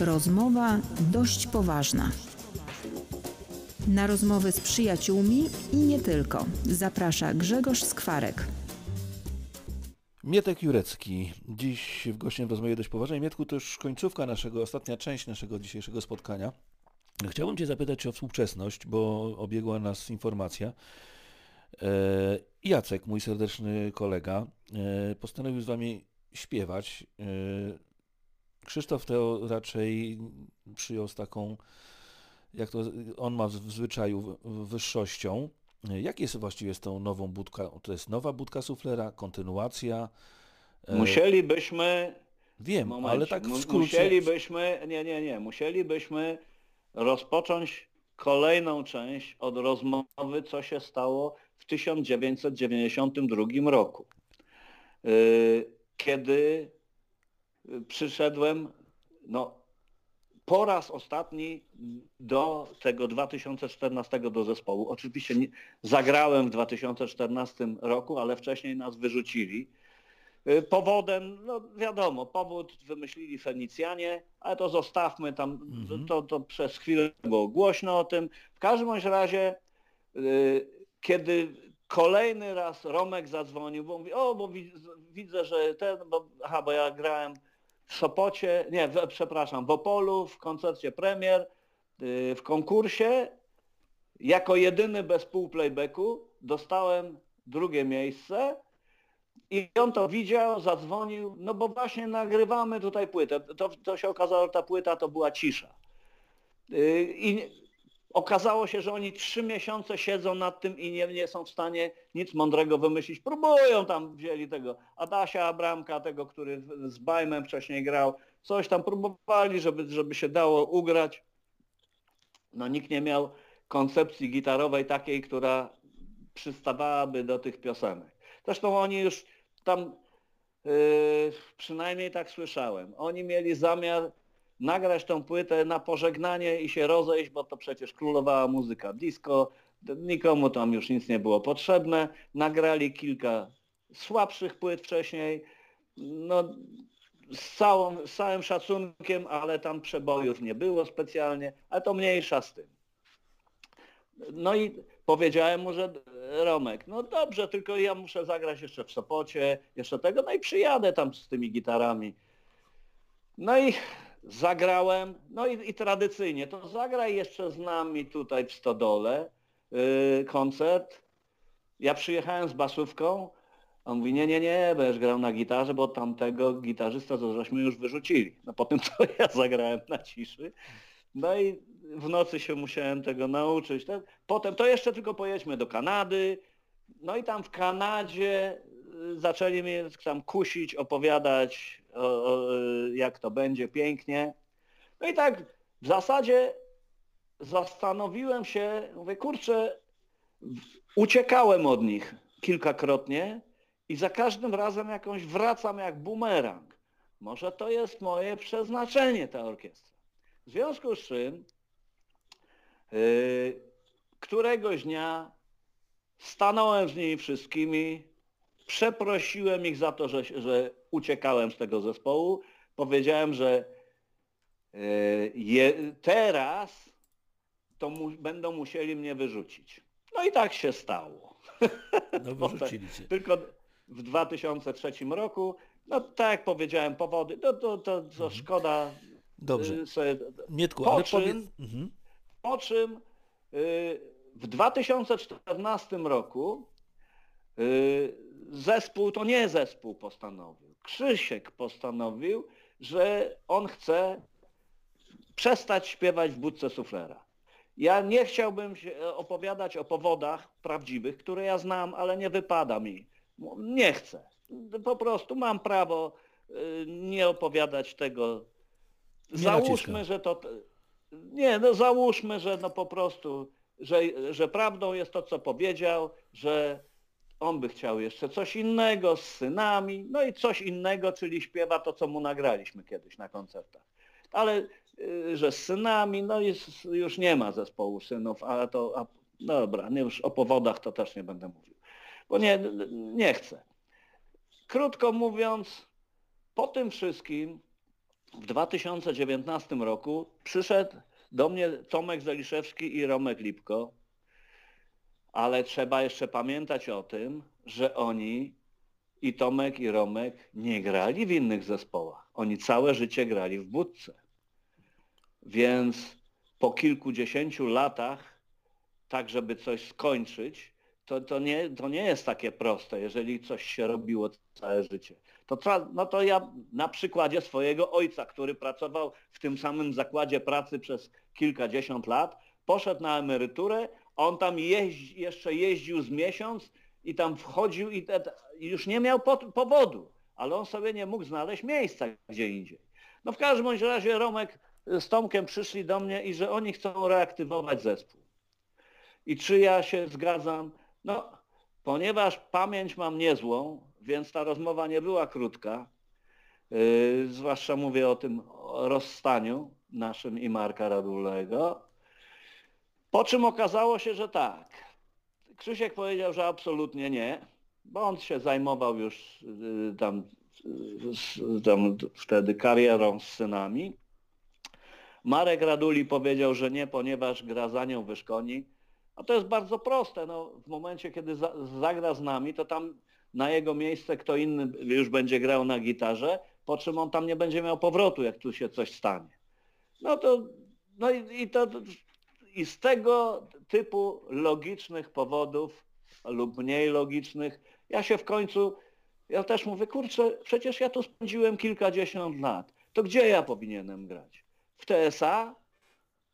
Rozmowa dość poważna. Na rozmowy z przyjaciółmi i nie tylko zaprasza Grzegorz Skwarek. Mietek Jurecki, dziś w gościem rozmowie dość poważnej. Mietku, to już końcówka naszego, ostatnia część naszego dzisiejszego spotkania. Chciałbym Cię zapytać o współczesność, bo obiegła nas informacja. E, Jacek, mój serdeczny kolega, e, postanowił z Wami śpiewać. Krzysztof to raczej przyjął z taką, jak to on ma w zwyczaju, wyższością. Jak jest właściwie z tą nową budką? To jest nowa budka suflera, kontynuacja? E, Musielibyśmy Wiem, ale tak w skrócie. Musielibyśmy, nie, nie, nie, musielibyśmy rozpocząć kolejną część od rozmowy, co się stało w 1992 roku. Yy, Kiedy przyszedłem, no, po raz ostatni do tego 2014 do zespołu. Oczywiście nie, zagrałem w 2014 roku, ale wcześniej nas wyrzucili. Y, Powodem, no wiadomo, powód wymyślili Fenicjanie, ale to zostawmy tam, Mhm. to, to przez chwilę było głośno o tym. W każdym bądź razie, y, kiedy kolejny raz Romek zadzwonił, bo mówi, o, bo wi- widzę, że ten, bo, aha, bo ja grałem w Sopocie, nie, w, przepraszam, w Opolu, w koncercie premier, y, w konkursie, jako jedyny bez pół playbacku dostałem drugie miejsce i on to widział, zadzwonił, no bo właśnie nagrywamy tutaj płytę. To, to się okazało, że ta płyta to była cisza. Yy, I okazało się, że oni trzy miesiące siedzą nad tym i nie, nie są w stanie nic mądrego wymyślić. Próbują tam, wzięli tego Adasia Abramka, tego, który z Bajmem wcześniej grał, coś tam próbowali, żeby, żeby się dało ugrać. No nikt nie miał koncepcji gitarowej takiej, która przystawałaby do tych piosenek. Zresztą oni już tam, yy, przynajmniej tak słyszałem, oni mieli zamiar nagrać tą płytę na pożegnanie i się rozejść, bo to przecież królowała muzyka disco, nikomu tam już nic nie było potrzebne. Nagrali kilka słabszych płyt wcześniej, no z, całą, z całym szacunkiem, ale tam przebojów nie było specjalnie, ale to mniejsza z tym. No i powiedziałem mu, że Romek, no dobrze, tylko ja muszę zagrać jeszcze w Sopocie, jeszcze tego, no i przyjadę tam z tymi gitarami. No i zagrałem, no i, i tradycyjnie, to zagraj jeszcze z nami tutaj w Stodole yy, koncert. Ja przyjechałem z basówką, on mówi, nie, nie, nie, będziesz grał na gitarze, bo tamtego gitarzysta to żeśmy już wyrzucili. No potem to ja zagrałem na ciszy. No i w nocy się musiałem tego nauczyć. Potem to jeszcze tylko pojedźmy do Kanady. No i tam w Kanadzie y, zaczęli mnie tam kusić, opowiadać, jak to będzie pięknie. No i tak w zasadzie zastanowiłem się, mówię, kurczę, uciekałem od nich kilkakrotnie i za każdym razem jakąś wracam jak bumerang. Może to jest moje przeznaczenie, ta orkiestra. W związku z czym yy, któregoś dnia stanąłem z nimi wszystkimi, przeprosiłem ich za to, że, że uciekałem z tego zespołu. Powiedziałem, że yy, je, teraz to mu, będą musieli mnie wyrzucić. No i tak się stało. No wyrzucili cię. Tylko w 2003 roku, no tak jak powiedziałem, powody, no to, to, to Mhm. szkoda Dobrze. y, sobie Mietku, po czym- powiedz... Mhm. po czym y, w 2014 roku y, zespół, to nie zespół postanowił, Krzysiek postanowił, że on chce przestać śpiewać w budce suflera. Ja nie chciałbym się opowiadać o powodach prawdziwych, które ja znam, ale nie wypada mi. Nie chcę. Po prostu mam prawo y, nie opowiadać tego. Nie Załóżmy, naciskam. że to... Nie, no załóżmy, że no po prostu, że, że prawdą jest to, co powiedział, że on by chciał jeszcze coś innego z synami, no i coś innego, czyli śpiewa to, co mu nagraliśmy kiedyś na koncertach. Ale y, że z synami, no s- już nie ma zespołu synów, ale to, a, no dobra, nie, już o powodach to też nie będę mówił, bo nie, nie chcę. Krótko mówiąc, po tym wszystkim w 2019 roku przyszedł do mnie Tomek Zaliszewski i Romek Lipko, ale trzeba jeszcze pamiętać o tym, że oni i Tomek i Romek nie grali w innych zespołach. Oni całe życie grali w budce. Więc po kilkudziesięciu latach, tak żeby coś skończyć, to, to, nie, to nie jest takie proste, jeżeli coś się robiło całe życie. To, no to ja na przykładzie swojego ojca, który pracował w tym samym zakładzie pracy przez kilkadziesiąt lat, poszedł na emeryturę, on tam jeździ, jeszcze jeździł z miesiąc i tam wchodził i te, już nie miał po, powodu, ale on sobie nie mógł znaleźć miejsca gdzie indziej. No w każdym bądź razie Romek z Tomkiem przyszli do mnie i że oni chcą reaktywować zespół. I czy ja się zgadzam? No, ponieważ pamięć mam niezłą, więc ta rozmowa nie była krótka, yy, zwłaszcza mówię o tym rozstaniu naszym i Marka Radulego, po czym okazało się, że tak. Krzysiek powiedział, że absolutnie nie, bo on się zajmował już yy, tam, yy, tam wtedy karierą z synami. Marek Raduli powiedział, że nie, ponieważ gra za nią Wyszkoni. A to jest bardzo proste. No, w momencie, kiedy za, zagra z nami, to tam na jego miejsce kto inny już będzie grał na gitarze, po czym on tam nie będzie miał powrotu, jak tu się coś stanie. No to, no i, i to, i z tego typu logicznych powodów lub mniej logicznych, ja się w końcu, ja też mówię, kurczę, przecież ja tu spędziłem kilkadziesiąt lat, to gdzie ja powinienem grać? W TSA?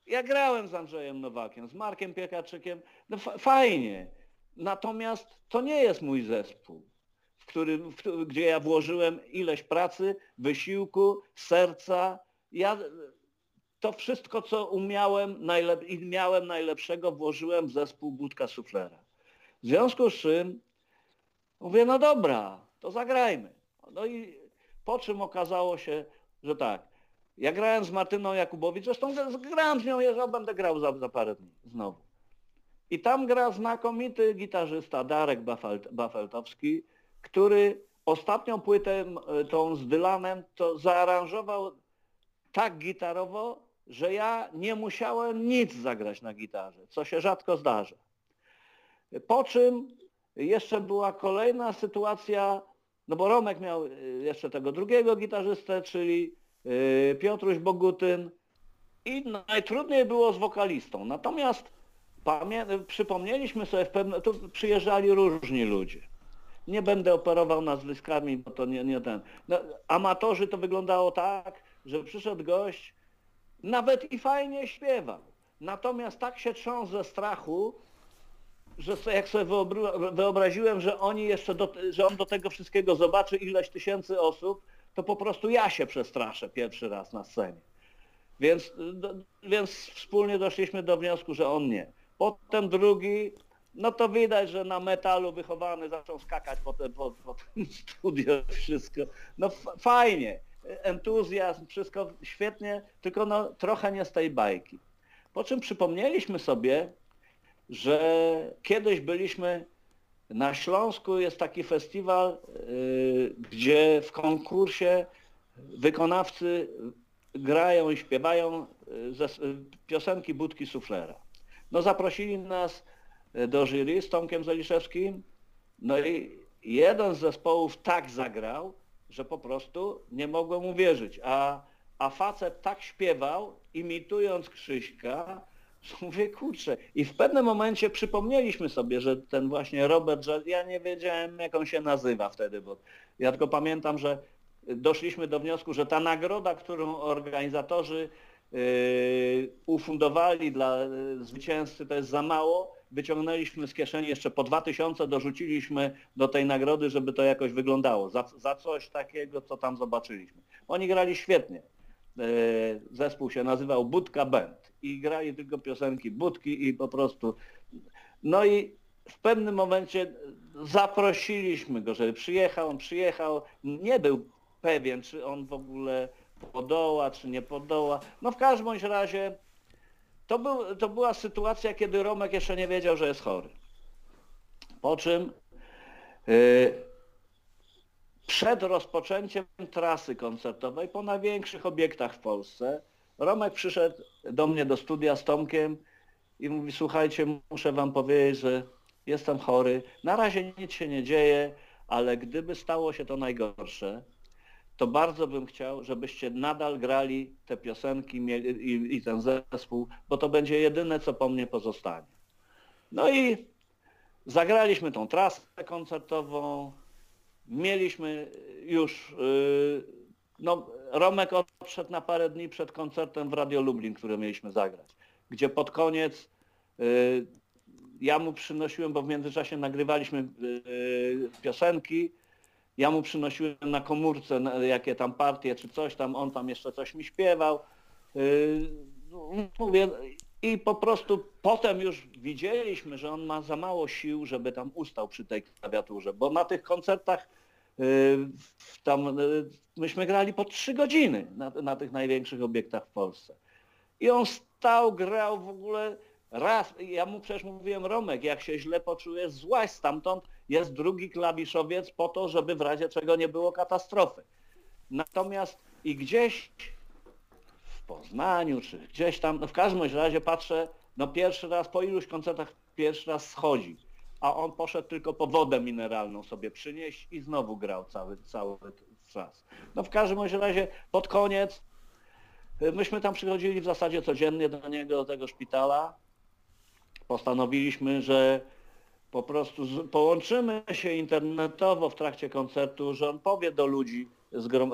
Ja grałem z Andrzejem Nowakiem, z Markiem Piekarczykiem, no fa- fajnie. Natomiast to nie jest mój zespół. W który, w, gdzie ja włożyłem ileś pracy, wysiłku, serca. Ja to wszystko, co umiałem najlep- i miałem najlepszego, włożyłem w zespół Budka Suflera. W związku z czym mówię, no dobra, to zagrajmy. No i po czym okazało się, że tak, ja grałem z Martyną Jakubowicz, zresztą grałem z nią, ja będę grał za, za parę dni znowu. I tam gra znakomity gitarzysta Darek Bafelt, Bafeltowski, który ostatnią płytę tą z Dylanem to zaaranżował tak gitarowo, że ja nie musiałem nic zagrać na gitarze, co się rzadko zdarza. Po czym jeszcze była kolejna sytuacja, no bo Romek miał y, jeszcze tego drugiego gitarzystę, czyli y, Piotruś Bogutyn i najtrudniej było z wokalistą. Natomiast przypomnieliśmy sobie w pewne, tu przyjeżdżali różni ludzie. Nie będę operował nazwiskami, bo to nie, nie ten. No, amatorzy to wyglądało tak, że przyszedł gość, nawet i fajnie śpiewał. Natomiast tak się trząsł ze strachu, że jak sobie wyobra- wyobraziłem, że oni jeszcze do, że on do tego wszystkiego zobaczy ileś tysięcy osób, to po prostu ja się przestraszę pierwszy raz na scenie. Więc, do, więc wspólnie doszliśmy do wniosku, że on nie. Potem drugi, no to widać, że na metalu wychowany zaczął skakać po, po, tym studio wszystko. No fajnie, entuzjazm, wszystko świetnie, tylko no trochę nie z tej bajki. Po czym przypomnieliśmy sobie, że kiedyś byliśmy na Śląsku, jest taki festiwal, yy, gdzie w konkursie wykonawcy grają i śpiewają yy, ze, piosenki Budki Suflera. No zaprosili nas yy, do jury z Tomkiem Zaliszewskim, no i jeden z zespołów tak zagrał, że po prostu nie mogłem uwierzyć, a, a facet tak śpiewał, imitując Krzyśka, że mówię, kurczę. I w pewnym momencie przypomnieliśmy sobie, że ten właśnie Robert, że ja nie wiedziałem jak on się nazywa wtedy, bo ja tylko pamiętam, że doszliśmy do wniosku, że ta nagroda, którą organizatorzy yy, ufundowali dla yy, zwycięzcy, to jest za mało. Wyciągnęliśmy z kieszeni jeszcze po 2000, dorzuciliśmy do tej nagrody, żeby to jakoś wyglądało. Za, za coś takiego, co tam zobaczyliśmy. Oni grali świetnie. Yy, Zespół się nazywał Budka Band i grali tylko piosenki Budki i po prostu... No i w pewnym momencie zaprosiliśmy go, żeby przyjechał, on przyjechał, nie był pewien, czy on w ogóle podoła, czy nie podoła. No w każdym razie to, był, to była sytuacja, kiedy Romek jeszcze nie wiedział, że jest chory. Po czym yy, przed rozpoczęciem trasy koncertowej po największych obiektach w Polsce Romek przyszedł do mnie do studia z Tomkiem i mówi, słuchajcie, muszę wam powiedzieć, że jestem chory, na razie nic się nie dzieje, ale gdyby stało się to najgorsze, to bardzo bym chciał, żebyście nadal grali te piosenki i, i ten zespół, bo to będzie jedyne, co po mnie pozostanie. No i zagraliśmy tą trasę koncertową, mieliśmy już, yy, no Romek odszedł na parę dni przed koncertem w Radio Lublin, który mieliśmy zagrać, gdzie pod koniec yy, ja mu przynosiłem, bo w międzyczasie nagrywaliśmy yy, piosenki, ja mu przynosiłem na komórce na- jakie tam partie czy coś tam, on tam jeszcze coś mi śpiewał. No, Mówię, i po prostu potem już widzieliśmy, że on ma za mało sił, żeby tam ustał przy tej klawiaturze, bo na tych koncertach w- tam yy, myśmy grali po trzy godziny na, na tych największych obiektach w Polsce. I on stał, grał w ogóle raz. Ja mu przecież mówiłem, Romek, jak się źle poczujesz, złaź stamtąd, jest drugi klawiszowiec po to, żeby w razie czego nie było katastrofy. Natomiast i gdzieś w Poznaniu, czy gdzieś tam, no w każdym razie patrzę, no pierwszy raz po iluś koncertach pierwszy raz schodzi, a on poszedł tylko po wodę mineralną sobie przynieść i znowu grał cały, cały czas. No w każdym razie pod koniec y, myśmy tam przychodzili w zasadzie codziennie do niego, do tego szpitala. Postanowiliśmy, że po prostu z, połączymy się internetowo w trakcie koncertu, że on powie do ludzi,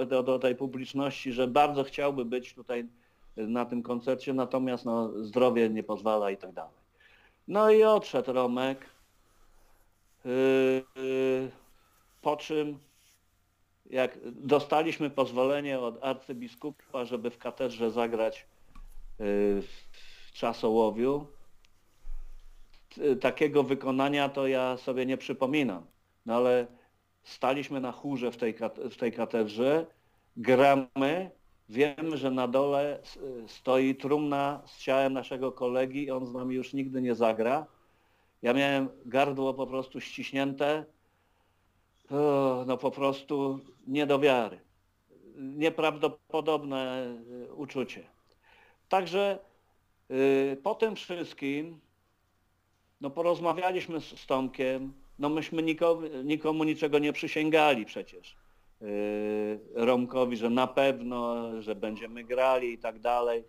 do, do tej publiczności, że bardzo chciałby być tutaj na tym koncercie, natomiast no, zdrowie nie pozwala i tak dalej. No i odszedł Romek. Yy, yy, po czym jak dostaliśmy pozwolenie od arcybiskupa, żeby w katedrze zagrać y, w czasołowiu, takiego wykonania to ja sobie nie przypominam. No ale staliśmy na chórze w tej, w tej katedrze, gramy, wiemy, że na dole stoi trumna z ciałem naszego kolegi i on z nami już nigdy nie zagra. Ja miałem gardło po prostu ściśnięte, no po prostu nie do wiary. Nieprawdopodobne y, uczucie. Także y, po tym wszystkim no porozmawialiśmy z, z Tomkiem, no myśmy nikomu, nikomu niczego nie przysięgali przecież. Yy, Romkowi, że na pewno, że będziemy grali i tak dalej.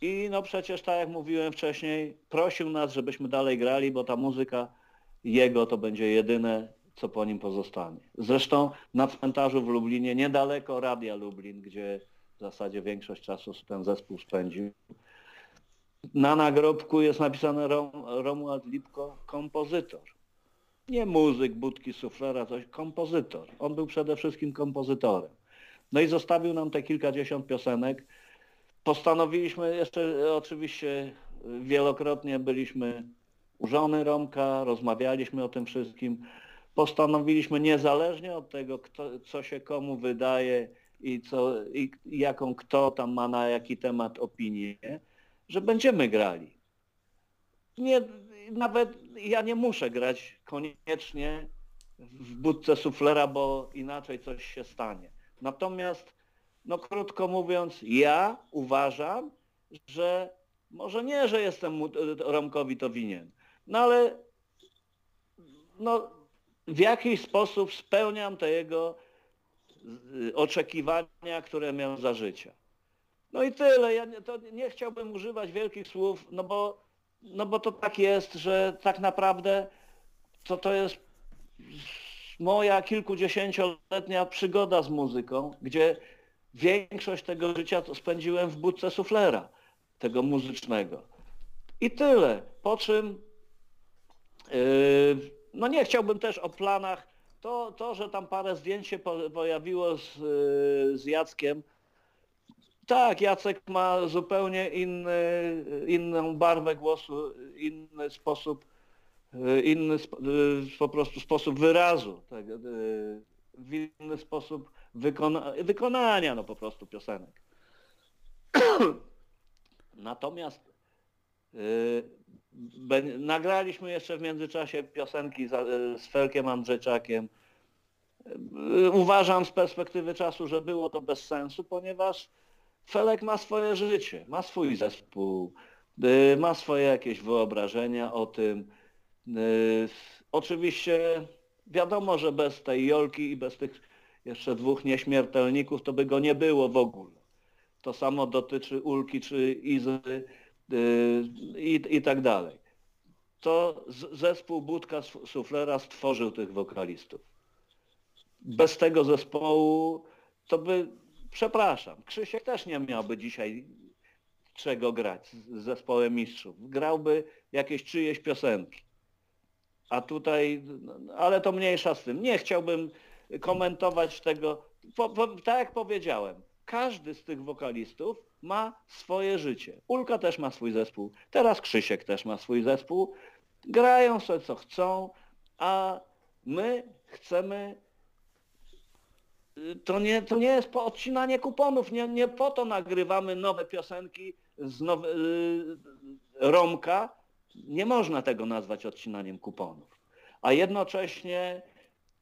I no przecież tak jak mówiłem wcześniej, prosił nas, żebyśmy dalej grali, bo ta muzyka jego to będzie jedyne, co po nim pozostanie. Zresztą na cmentarzu w Lublinie, niedaleko Radia Lublin, gdzie w zasadzie większość czasu ten zespół spędził, na nagrobku jest napisane Rom, Romuald Lipko, kompozytor. Nie muzyk, budki, suflera, coś, kompozytor. On był przede wszystkim kompozytorem. No i zostawił nam te kilkadziesiąt piosenek. Postanowiliśmy jeszcze, oczywiście wielokrotnie byliśmy u żony Romka, rozmawialiśmy o tym wszystkim. Postanowiliśmy niezależnie od tego, kto, co się komu wydaje i, co, i jaką kto tam ma na jaki temat opinię, że będziemy grali. Nie, nawet ja nie muszę grać koniecznie w budce suflera, bo inaczej coś się stanie. Natomiast, no krótko mówiąc, ja uważam, że może nie, że jestem Romkowi to winien, no ale no, w jakiś sposób spełniam te jego y, oczekiwania, które miał za życia. No i tyle. Ja nie, to nie chciałbym używać wielkich słów, no bo, no bo to tak jest, że tak naprawdę to, to jest moja kilkudziesięcioletnia przygoda z muzyką, gdzie większość tego życia to spędziłem w budce suflera, tego muzycznego. I tyle. Po czym Yy, No nie chciałbym też o planach. To, to że tam parę zdjęć się po- pojawiło z, yy, z Jackiem. Tak, Jacek ma zupełnie inny, inną barwę głosu, inny sposób, yy, inny yy, po prostu sposób wyrazu, yy, w inny sposób wykona, wykonania no po prostu piosenek. Natomiast Nagraliśmy jeszcze w międzyczasie piosenki e, z Felkiem Andrzejczakiem. E, Uważam z perspektywy czasu, że było to bez sensu, ponieważ Felek ma swoje życie, ma swój zespół, e, ma swoje jakieś wyobrażenia o tym. E, Oczywiście wiadomo, że bez tej Jolki i bez tych jeszcze dwóch nieśmiertelników to by go nie było w ogóle. To samo dotyczy Ulki czy Izy yy, i, i tak dalej. To zespół Budka Su- Suflera stworzył tych wokalistów. Bez tego zespołu to by, przepraszam, Krzysiek też nie miałby dzisiaj czego grać z zespołem mistrzów. Grałby jakieś czyjeś piosenki. A tutaj, ale to mniejsza z tym. Nie chciałbym komentować tego. Po, po, tak jak powiedziałem, każdy z tych wokalistów ma swoje życie. Ulka też ma swój zespół. Teraz Krzysiek też ma swój zespół. Grają sobie co chcą, a my chcemy to nie, to nie jest po odcinanie kuponów, nie, nie po to nagrywamy nowe piosenki z nowe, y, Romka. Nie można tego nazwać odcinaniem kuponów. A jednocześnie,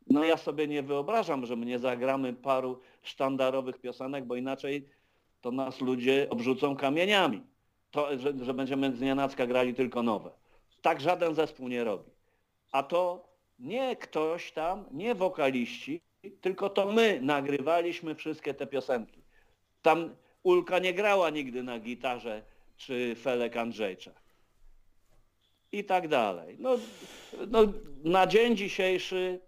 no ja sobie nie wyobrażam, że my nie zagramy paru sztandarowych piosenek, bo inaczej to nas ludzie obrzucą kamieniami. To, że, że będziemy z nienacka grali tylko nowe. Tak żaden zespół nie robi. A to nie ktoś tam, nie wokaliści, tylko to my nagrywaliśmy wszystkie te piosenki. Tam Ulka nie grała nigdy na gitarze czy Felek Andrzejczak. I tak dalej. No, no, na dzień dzisiejszy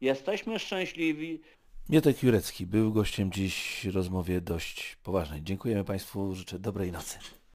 jesteśmy szczęśliwi. Mietek Jurecki był gościem dziś w rozmowie dość poważnej. Dziękujemy Państwu, życzę dobrej nocy.